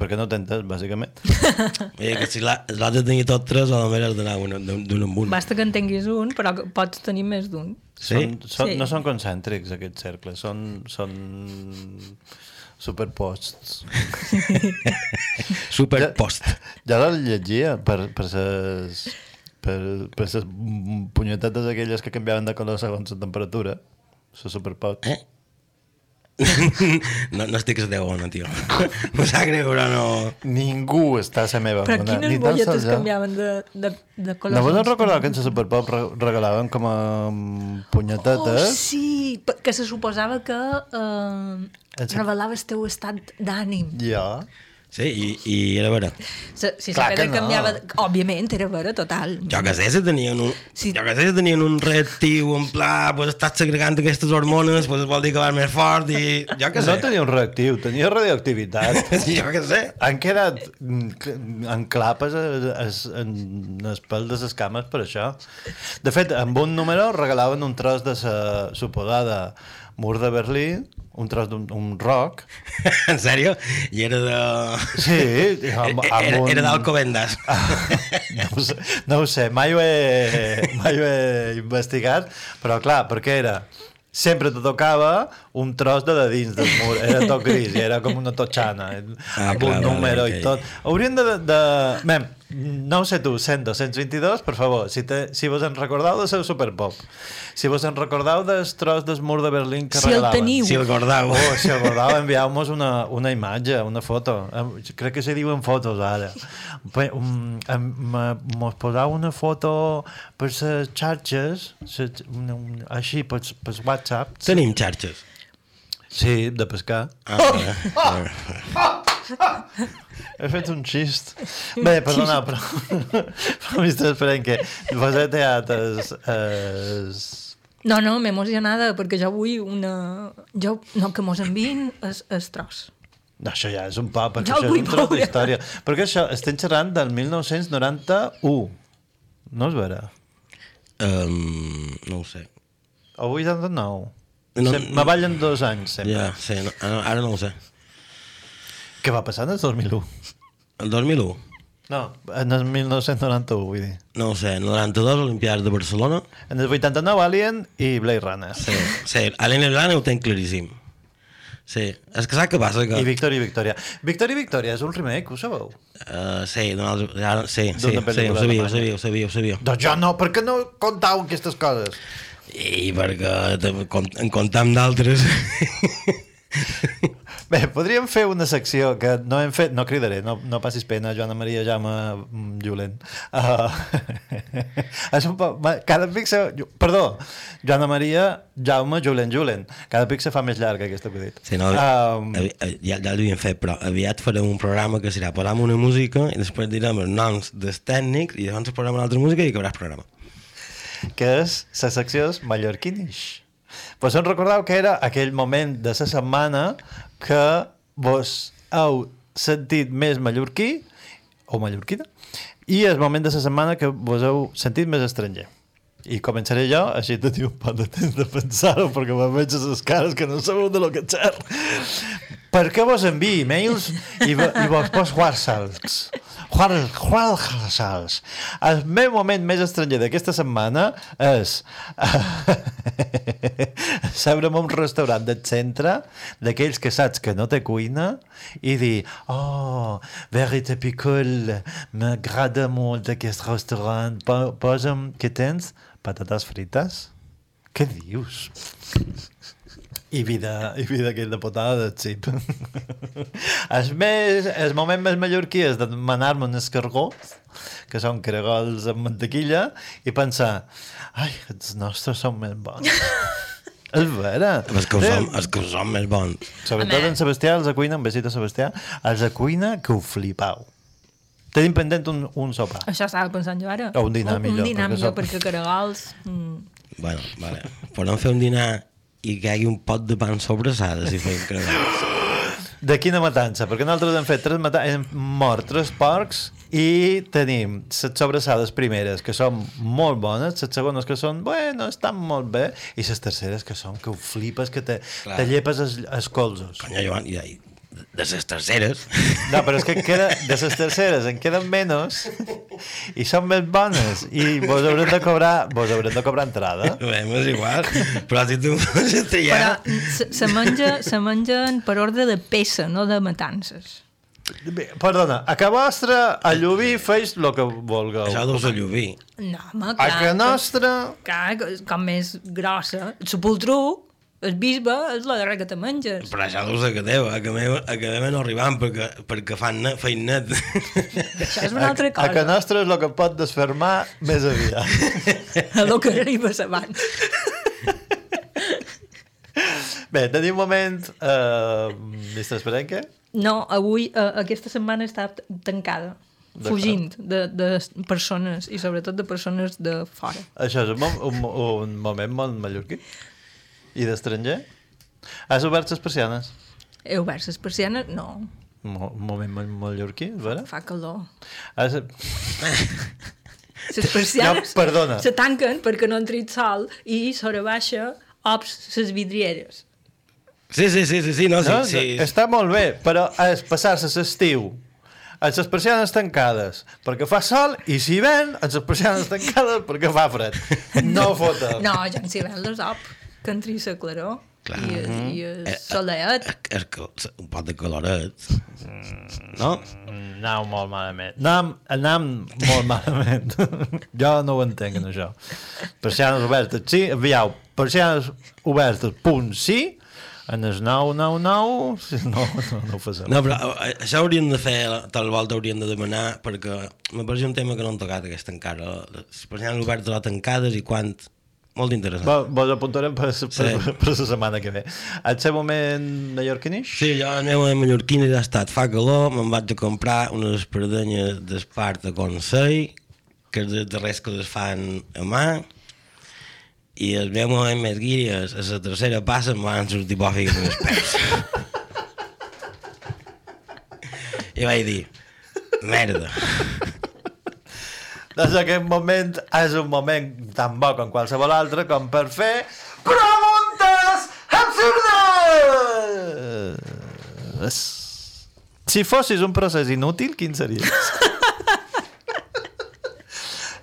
Perquè no t'entens, bàsicament. Dir que si l'ha- l'has de tenir tot tres o només has d'anar un- d'un en un. Basta que en tinguis un, però que pots tenir més d'un. Sí? Són, són, Sí. No són concèntrics, aquests cercles, són, són superposts. Superpost. Ja, ja la llegia per, per ses, per, per ses punyetetes aquelles que canviaven de color segons la temperatura. La superpost. Eh? No, no estic a la teva ona, tio. No sap greu, però no... Ningú està a la meva Però ona. quines ni tan bolletes canviaven de, de, de colors? No vos en recordeu que en la Superpop re- regalaven com a Oh, punyetetes? sí, pe- que se suposava que eh, el teu estat d'ànim. Ja. Sí, i, i era vera. Se, si Clar que que no. canviava... de- Òbviament, era vera, total. Jo que sé, si tenien un, Sí. jo que sé, si tenien un reactiu en pla, pues estàs segregant aquestes hormones, pues vol dir que vas més fort i... Jo que sé. No tenia un reactiu, tenia radioactivitat. jo que sé. Han quedat mm, en clapes a- a- en els pèls de les cames per això. De fet, amb un número regalaven un tros de la suposada mur de Berlín, un tros d'un un rock. en sèrio? I era de... Sí, amb, amb era, un... era d'Alcobendas. no, ho sé, no ho sé, mai ho, he, mai ho he investigat, però clar, perquè era sempre te tocava un tros de, de dins del mur, era tot gris, era com una totxana, Ah, amb clar, un número vale, i tot. Haurien de... de... Mem, no ho sé tu, 100, 222, per favor, si, te, si vos en recordeu de ser Superpop, si vos en recordeu del tros del mur de Berlín que Si el regalaven. teniu. Si el guardau. Oh, si el guardau, envieu-nos una, una imatge, una foto. Crec que se diuen fotos ara. Um, Mos poseu una foto per les xarxes, ses- així, per, per WhatsApp. Tenim xarxes. Sí, de pescar. Ah, He fet un xist. Bé, perdona, però... però m'estàs esperant que vos he teat es. No, no, m'he emocionada perquè jo vull una... Jo, no, que mos enviïn es, es tros. No, això ja és un pa, perquè Ja això és un tros d'història. Perquè això, estem xerrant del 1991. No és vera? Um, no ho sé. O 89? No- No, me ballen dos anys, sempre. Ja, sí, no, ara, no ho sé. Què va passar en el 2001? El 2001? No, en el 1991, vull dir. No ho sé, en el 92, Olimpiades de Barcelona. En el 89, Alien i Blade Runner. Sí, sí, Alien i Blana ho tenc claríssim. Sí, és que saps què passa? Que... I Victòria i Victòria. Victòria i Victòria és un remake, ho sabeu? Uh, sí, altra- ara, sí, sí, sí, ho sabia, ho sabia, ho sabia, ho sabia. Doncs jo no, per què no contau aquestes coses? I perquè en comptam d'altres. Bé, podríem fer una secció que no hem fet, no cridaré, no, no passis pena, Joana Maria Jaume mm, Julen. Uh, és un poc, cada pic se, perdó, Joana Maria Jaume Julen Julen. Cada pic se fa més llarga aquesta que he dit. Sí, no, Um, avi- ja, ja l'havíem fet, però aviat farem un programa que serà posar una música i després direm els noms dels tècnics i llavors posarem una altra música i acabaràs programa. Que és la secció és mallorquinish. Vos en recordeu que era aquell moment de la setmana que vos heu sentit més mallorquí o mallorquina i el moment de la setmana que vos heu sentit més estranger. I començaré jo, així teniu un poc de temps de pensar-ho, perquè me veig a les cares que no sabeu de lo que xer. Per què vos enviï e-mails i, i vos pos WhatsApps? WhatsApps. El meu moment més estranger d'aquesta setmana és seure en un restaurant del centre d'aquells que saps que no té cuina i dir, oh, Verite Picol, m'agrada molt aquest restaurant, Po- posa'm, què tens? Patates frites? Què dius? I vida, i vida aquell de potada de xip. el, més, el moment més mallorquí és de demanar-me un escargó, que són caragols amb mantequilla, i pensar, ai, els nostres són més bons. és vera. És que ho som, és que ho som més bons. Sobretot en Sebastià, els de cuina, un besit a Sebastià, els de cuina que ho flipau. Tenim pendent un, un sopar. Això estava pensant jo ara. O un dinar millor, Un dinar perquè millor, som- perquè caragols... Mm, Bueno, vale. Podem fer un dinar i que hi un pot de pan sobrassada si fem caragols. De quina matança? Perquè nosaltres hem fet tres mata hem mort tres porcs i tenim les sobrassades primeres que són molt bones, les segones que són bueno, estan molt bé i les terceres que són que ho flipes, que te, Clar. te llepes els, els colzos. Conya, Joan, i, i de les terceres... No, però és que queda, de les terceres en queden menys i són més bones i vos haurem de cobrar, vos haurem de cobrar entrada. Bé, m'és igual, però si tu ja... Però se, se, menja, se mengen per ordre de peça, no de matances. Bé, Perdona, a que vostre a Llubí feis el que vulgueu. Això deu ser Llubí. No, home, A clar. que nostre... Clar, que- com més grossa. Sepultru, El bisbe és la darrera que te menges. Però això deu ser que teva, a que meva, a que meva no arribam perquè, perquè fan net, feien net. Això és una altra A que cosa. nostre és el que pot desfermar més aviat. A lo que arribes abans. Bé, tenim un moment... Uh, Mr. Esperenque? No, avui, uh, aquesta setmana està tancada. Fugint de, de persones i sobretot de persones de fora. Això és un, un, un moment molt mallorquí? I d'estranger? Has obert les persianes? He obert les persianes? No, Mo, un moment molt mallorquí, és vera? fa calor. Has... Les persianes No, perdona. se tanquen perquè no entri el sol i sobre baixa ops les vidrieres. Sí, sí, sí, sí, sí, no, sí, no, sí. Està molt bé, però és passar-se l'estiu amb les persianes tancades perquè fa sol i si ven amb les persianes tancades perquè fa fred. No fota. No, ja en s'hi ven les op, que entri la claror Clar. i, el- i el Eh, soleat. És que un pot de caloret. No? Anam molt malament. Anam, anam molt malament. jo no ho entenc, en això. Persianes obertes, sí. Aviau, persianes obertes, punt, sí. En el 999, sí, no, no, no ho fas. No, però eh, això hauríem de fer, tal volta hauríem de demanar, perquè me pareix un tema que no hem tocat aquesta encara. Les persianes obertes o tancades i quant... Molt interessant. Vos, vos apuntarem per, per, Sí. per, per la setmana que ve. El seu moment mallorquinix? Sí, jo el meu mallorquina ja ha estat fa calor, me'n vaig a comprar unes espardenyes d'Esparta Consell, que és de darrers que les fan a mà, i el meu moment més guiri és a la tercera passa em van sortir bòfigues en els peus. I vaig dir, merda. Doncs aquest moment és un moment tan bo com qualsevol altre com per fer preguntes absurdes! Si fossis un procés inútil, quin series?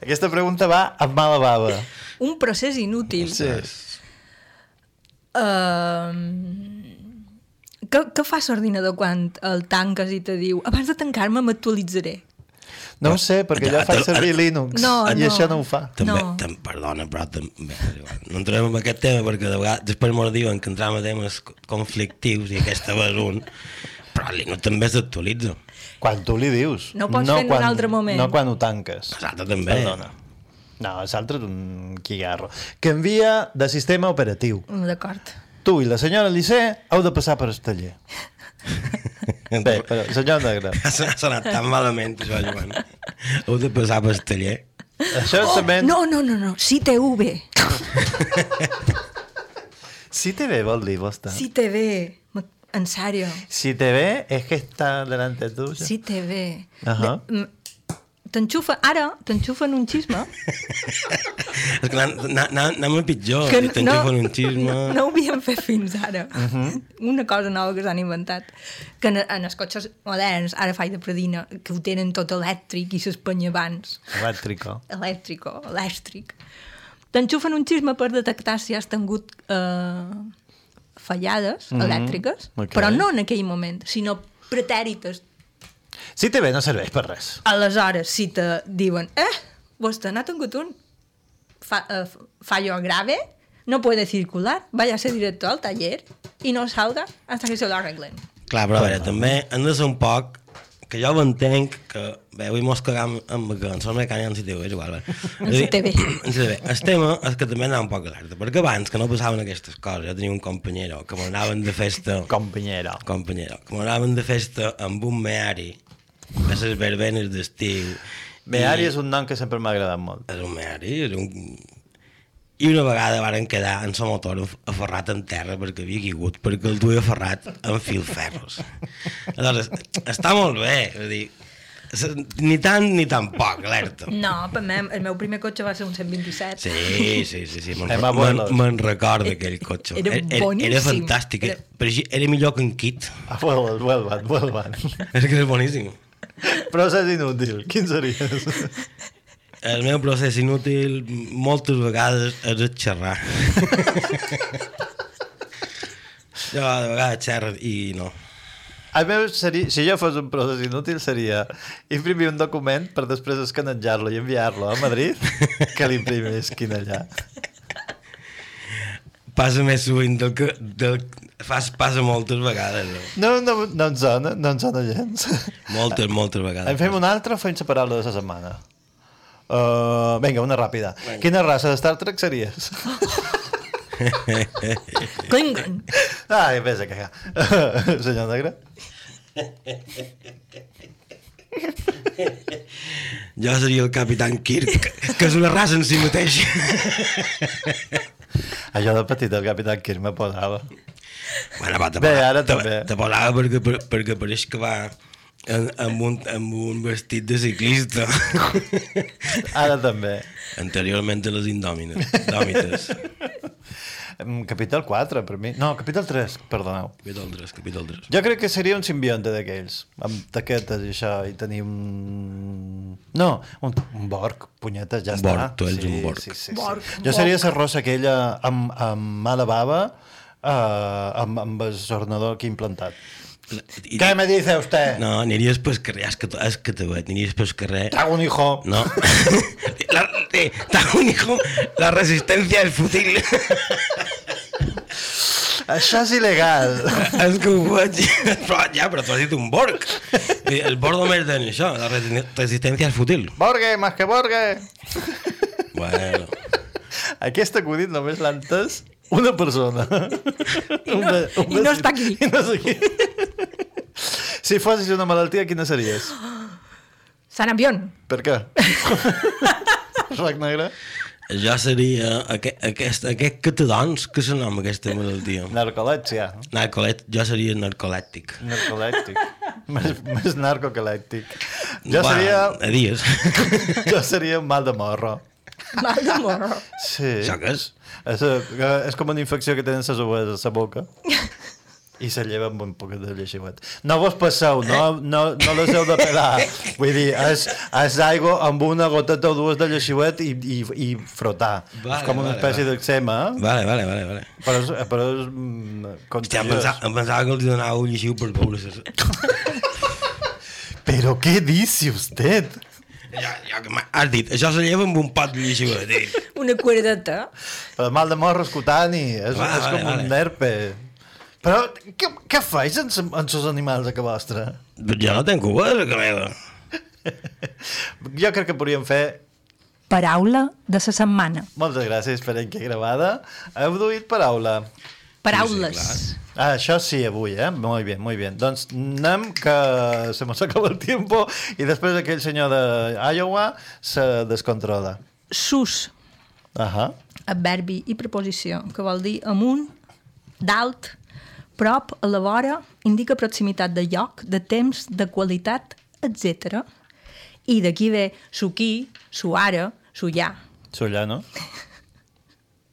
Aquesta pregunta va amb mala bava. Un procés inútil. Sí. Uh, què, què fa l'ordinador quan el tanques i te diu abans de tancar-me m'actualitzaré? No ho sé, perquè ja faig servir Linux No, i no. això no ho fa. També, No. tam, perdona, però també, no entrem en aquest tema perquè de vegades després m'ho diuen que entrem a temes conflictius i aquesta va és un, però Linux també s'actualitza. Quan tu li dius. No pots fer en un altre moment. No quan ho tanques. Exacte, també. Perdona. No, l'altre és un quigarro. Canvia de sistema operatiu. Mm, D'acord. Tu i la senyora Lissé heu de passar per el taller. Bé, però, senyor Negre. Ha sonat tan malament, això, Joan. Heu de passar pel taller. Això Oh, també... no, no, no, no, sí TV. Si te ve, vol dir, vostè. Sí TV. Me- En sèrio. Si te ve, és que està delante tuyo. Sí TV. Ajá. De- m- T'enxufa, ara, t'enxufen un xisme És que anem- pitjor. que T'enxufen un xisme... no, no ho havíem fet fins ara. Mhm. Una cosa nova que s'han inventat. Que en, en els cotxes moderns, ara faig de predina, que ho tenen tot elèctric i s'espanya abans. Elèctrico. elèctrico, elèctric. T'enxufen un xisme per detectar si has tingut eh, fallades Mhm. elèctriques, Ok. però no en aquell moment, sinó pretèrites. Si te ve, no serveix per res. Aleshores, si te diuen, eh, vostè n'ha tingut un fa, eh, fallo grave, no puede circular, váyase directo al taller y no salga hasta que se lo arreglen. Clar, però a veure, també hem de ser un poc que jo ho entenc, que bé, avui mos cagam amb som que en CTV, és igual, bé. En CTV. En CTV. El tema és que també anava un poc alerta, perquè abans que no passaven aquestes coses, jo tenia un companyero que m'anaven de festa... Companyero. Companyero. Que m'anaven de festa amb un meari a les verbenes d'estiu. Meari I- és un nom que sempre m'ha agradat molt. És un meari, és un... I una vegada varen quedar en sa motor af- aferrat en terra perquè havia caigut, perquè el duia aferrat amb filferros. Aleshores, està molt bé, és dir, ni tant ni tan poc, alerta. No, per mi, el meu primer cotxe va ser un 127. Sí, sí, sí, sí. Me'n abuelos. me'n recordo aquell cotxe. era era, boníssim. era fantàstic, era, era millor que en Kit. Ah, vuelvan, vuelvan, vuelvan. És que era boníssim. Procés inútil. Quin series? El meu procés inútil moltes vegades és el xerrar. jo de vegades xerro i no. El meu seria, si jo fos un procés inútil seria imprimir un document per després escanejar-lo i enviar-lo a Madrid que l'imprimisquin allà. Passa més sovint del que... Del, fas, passa moltes vegades. No? No, no, no en sona, no en sona gens. Moltes, moltes vegades. En fem una altra o fem la paraula de la setmana? Uh, vinga, una ràpida. Vinga. Quina raça de Star Trek series? Klingon. Ai, vés a cagar. Senyor Negre? Jo seria el Capitán Kirk, que és una raça en si mateix. Allò de petit, el Capitán Kirk me posava. Bueno, va, te Bé, posava- ara te- també. Te posava perquè, per, perquè pareix que va en, amb, un, amb un vestit de ciclista. Ara també. Anteriorment a les indòmines. Dòmites. Capítol 4, per mi. No, capítol 3, perdoneu. Capítol 3, capítol 3. Jo crec que seria un simbionte d'aquells, amb taquetes i això, i tenir un... No, un, un borg, punyetes, ja Un està. borg, tu ets un borg. Sí, sí, sí. Borg, Jo seria borg. la rossa aquella amb, amb mala bava, uh, amb, amb el ordenador aquí implantat. I, Què me dice usted? No, aniries pel carrer, és que, és que te aniries pel carrer... Trago un hijo. No. la, eh, trago un hijo, la resistencia es fútil. Això és il·legal. és que ho veig... Però, ja, però tu has dit un Borg. El Borg només té això, la resi- resistència és fútil. Borgue, més que borgue. Bueno. Aquest acudit només l'ha entès una persona. I no- i no està aquí. I no és aquí. si fossis una malaltia, quina series? Sarampion. Per què? Roc negre? Jo seria aquest, aquest, aquest que te dons, que se nom aquesta malaltia. Narcolèpsia. Narcolet, jo seria narcolèptic. Narcolèptic. més, més narco que lèctic. Jo Va, seria... A dies. jo seria mal de morro. Mal de morro. Sí. Això què és? És, eh, és com una infecció que tenen les ovelles a la boca. I se lleva amb un poc de lleixiuet. No vos passeu, no, no, no les heu de pelar. Vull dir, és, és aigua amb una goteta o dues de lleixiuet i, i, i frotar. Vale, és com una vale, espècie vale. d'eczema. Vale, vale, vale. vale. Però és, però és mm, Hòstia, em contagiós. pensava, em pensava que els donava un lleixiu per veure ses... Però què dice usted? Ja, ja que has dit, això se lleva amb un pot de lleixiuet. eh? Una cuerdeta. Però mal de morro és cutani, és, Va, és vale, com vale. un nerpe. Però què, què fais amb, amb els animals a que vostre? Jo no tenc cua, que meva. Jo crec que podríem fer Paraula de la setmana. Moltes gràcies per aquí gravada. Heu duit paraula. Paraules. Ah, això sí, avui, eh? Molt bé, molt bé. Doncs anem, que se mos acaba el tiempo i després aquell senyor d'Iowa se descontrola. Sus, Ahà. adverbi i preposició, que vol dir amunt, dalt, prop, a la vora, indica proximitat de lloc, de temps, de qualitat, etc. I d'aquí ve suquí, suara, sullà, Sollà, no?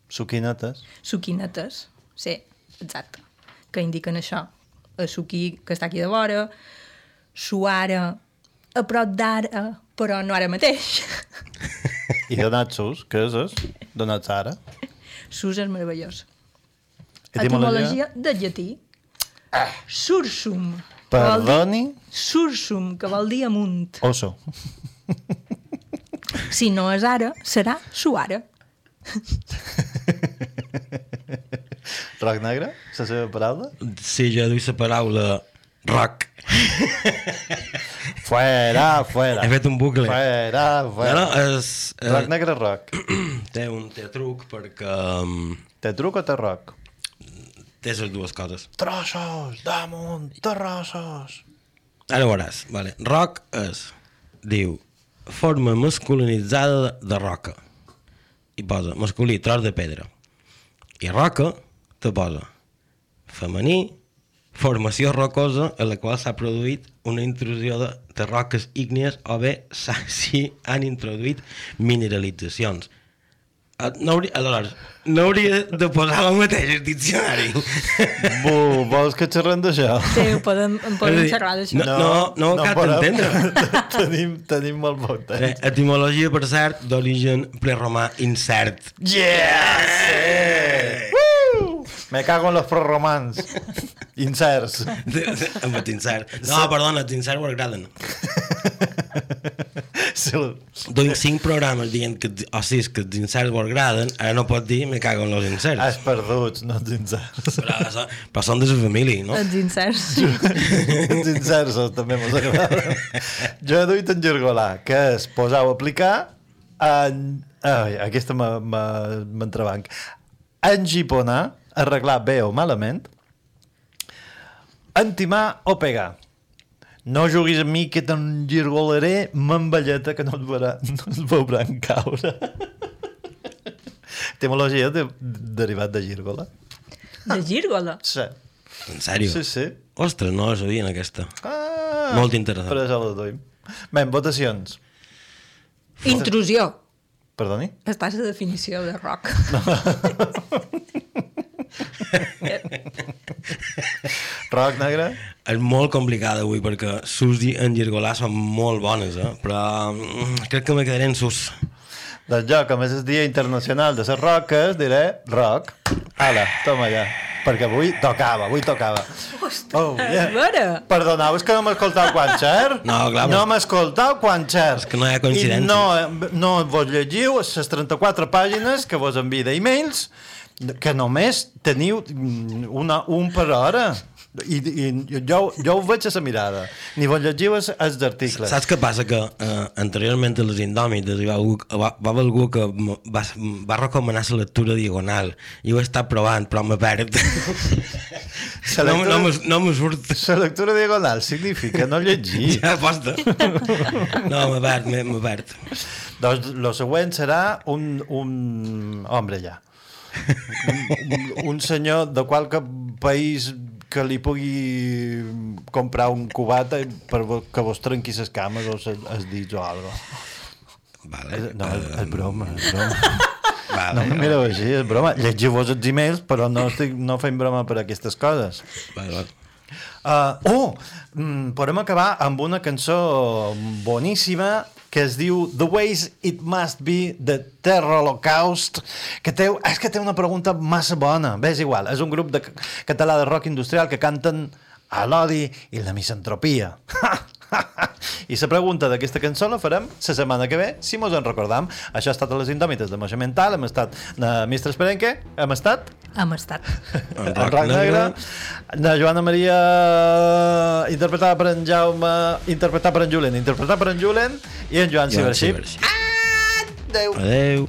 Suquinetes. suquinetes. Sí, exacte. Que indiquen això. A suquí, que està aquí de vora, suara, a prop d'ara, però no ara mateix. I donatsus, què és? és? Donats ara. Sus és meravellós. Etimologia? Etimologia del llatí. Sursum. vol dir- Perdoni? Sursum, que vol dir amunt. Oso. Si no és ara, serà suara. Roc negre? La seva paraula? Sí, jo duia la paraula rock. Fuera, fuera. He fet un bucle. Fuera, fuera. No, no, és... eh, Roc negre, roc. té un té truc perquè... um, Té truc o té roc? Té les dues coses. Trossos, damunt, terrossos. Ara ho veuràs. Vale. Rock és, diu, forma masculinitzada de roca. I posa masculí, tros de pedra. I roca te posa femení, formació rocosa en la qual s'ha produït una intrusió de, de roques ígnies o bé si han introduït mineralitzacions. Eh, No hauria, aleshores, no hauria de posar el mateix al diccionari. Bu, vols que xerrem d'això? Sí, ho podem, en podem dir, xerrar d'això. No, no, no, no cal entendre. tenim, tenim molt poc Eh, temps. etimologia, per cert, d'origen preromà incert. Yes! Woo! Me cago en los prorromans. Incerts. Amb el incert. No, perdona, els incerts ho agraden. Duim cinc programes dient que, o sis que els inserts vos agraden, ara no pots dir me cago en els inserts. Has perduts, no els inserts. Però, però són de la família, no? Els inserts. els inserts també mos agraden. Jo he duit en Gergolà, que és posar o aplicar en... Ai, aquesta me- me- m'entrebanc. Engiponar, arreglar bé o malament, entimar o pegar. No juguis amb mi que te'n girgolaré m'emballeta que no et, veurà, no et veuran caure. Etimologia de, derivat de gírgola. De gírgola. Sí. En sèrio? Sí, sí. Ostres, no la sabia, aquesta. Ah, Molt interessant. Per això la duim. Bé, votacions. Intrusió. Perdoni? Està la definició de rock. Roc negre? És molt complicat avui perquè sus i en Girgolà són molt bones, eh? però mm, crec que me quedaré en sus. Doncs jo, com és el Dia Internacional de les Roques, diré rock. Ala, toma ja. Perquè avui tocava, avui tocava. Oh, És vera. Perdoneu, és que no m'escoltau quan xer. No, clar, No m'escoltau quan xer. És que no hi ha coincidència. I no, no vos llegiu les 34 pàgines que vos envia d'e-mails que només teniu una, un per hora. I, i jo, jo ho veig a la mirada. Ni vos llegiu els, els articles. Saps què passa? Que eh, anteriorment a les indòmites hi va, algú, va, va haver algú que va, va recomanar la lectura diagonal i ho estat provant, però me perd. La no, no, lectura- no me surt. La lectura diagonal significa no llegir. Ja, posta. No, me perd, me perd. Doncs lo següent serà un, un hombre ja. Un, un, un senyor de qualque país que li pugui comprar un cubata per vo- que vos trenqui les cames o els dits o algo. Vale. No, és, és broma, és broma. Vale, No, mira així, és broma. Llegiu-vos els emails, però no, estic, no fem broma per aquestes coses. Vale, vale. Uh, oh, mm, podem acabar amb una cançó boníssima que es diu The Ways It Must Be de Terra Holocaust, que té, és que té una pregunta massa bona. Bé, és igual, és un grup de, català de rock industrial que canten a l'odi i la misantropia. I la pregunta d'aquesta cançó la farem la setmana que ve, si mos en recordam. Això ha estat a les Indòmites de Moixa Mental, hem estat a Mistre Esperenque, hem estat Hem estat. En en Roc Negre, de Joana Maria interpretada per en Jaume interpretada per en Julen, interpretada per en Julen i en Joan Joan Ciberxip Ciberxip. Adéu Adéu.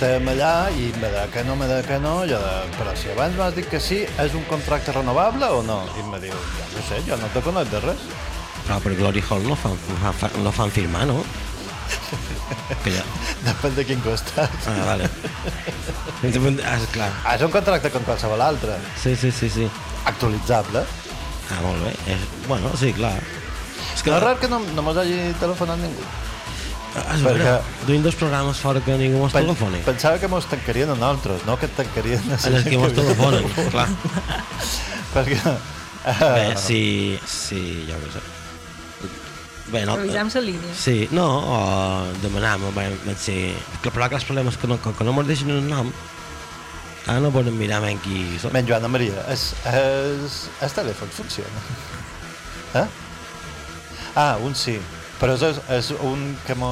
Estem allà i me de que no, me de que no, jo de, però si abans m'has dit que sí, és un contracte renovable o no? I em diu, jo no sé, jo no te conec de res. Però per Glory Hall no fan, fa- fa- no fan firmar, no? Que ja... Depèn de quin costat. Ah, vale. Ah, és clar. Ah, és un contracte com qualsevol altre. Sí, sí, sí, sí. Actualitzable. Ah, molt bé. És, bueno, sí, clar. És Que... No és rar que no, no mos hagi telefonat ningú. Ah, és vera. Duim dos programes fora que ningú mos Pen- telefoni. Pensava que mos tancarien a nosaltres, no que et tancarien a la els gent que mos telefonen, clar. Perquè... Bé, sí, sí, jo què sé. Bé, no... Revisem la línia. Sí, no, o demanem, bé, bé, sí. Que, però que els problemes que no, com que no mos deixen el nom, ara no podem mirar ben qui són. Ben, Joana Maria, es, es, el telèfon funciona. Eh? Ah, un sí. Però és, és un que mo...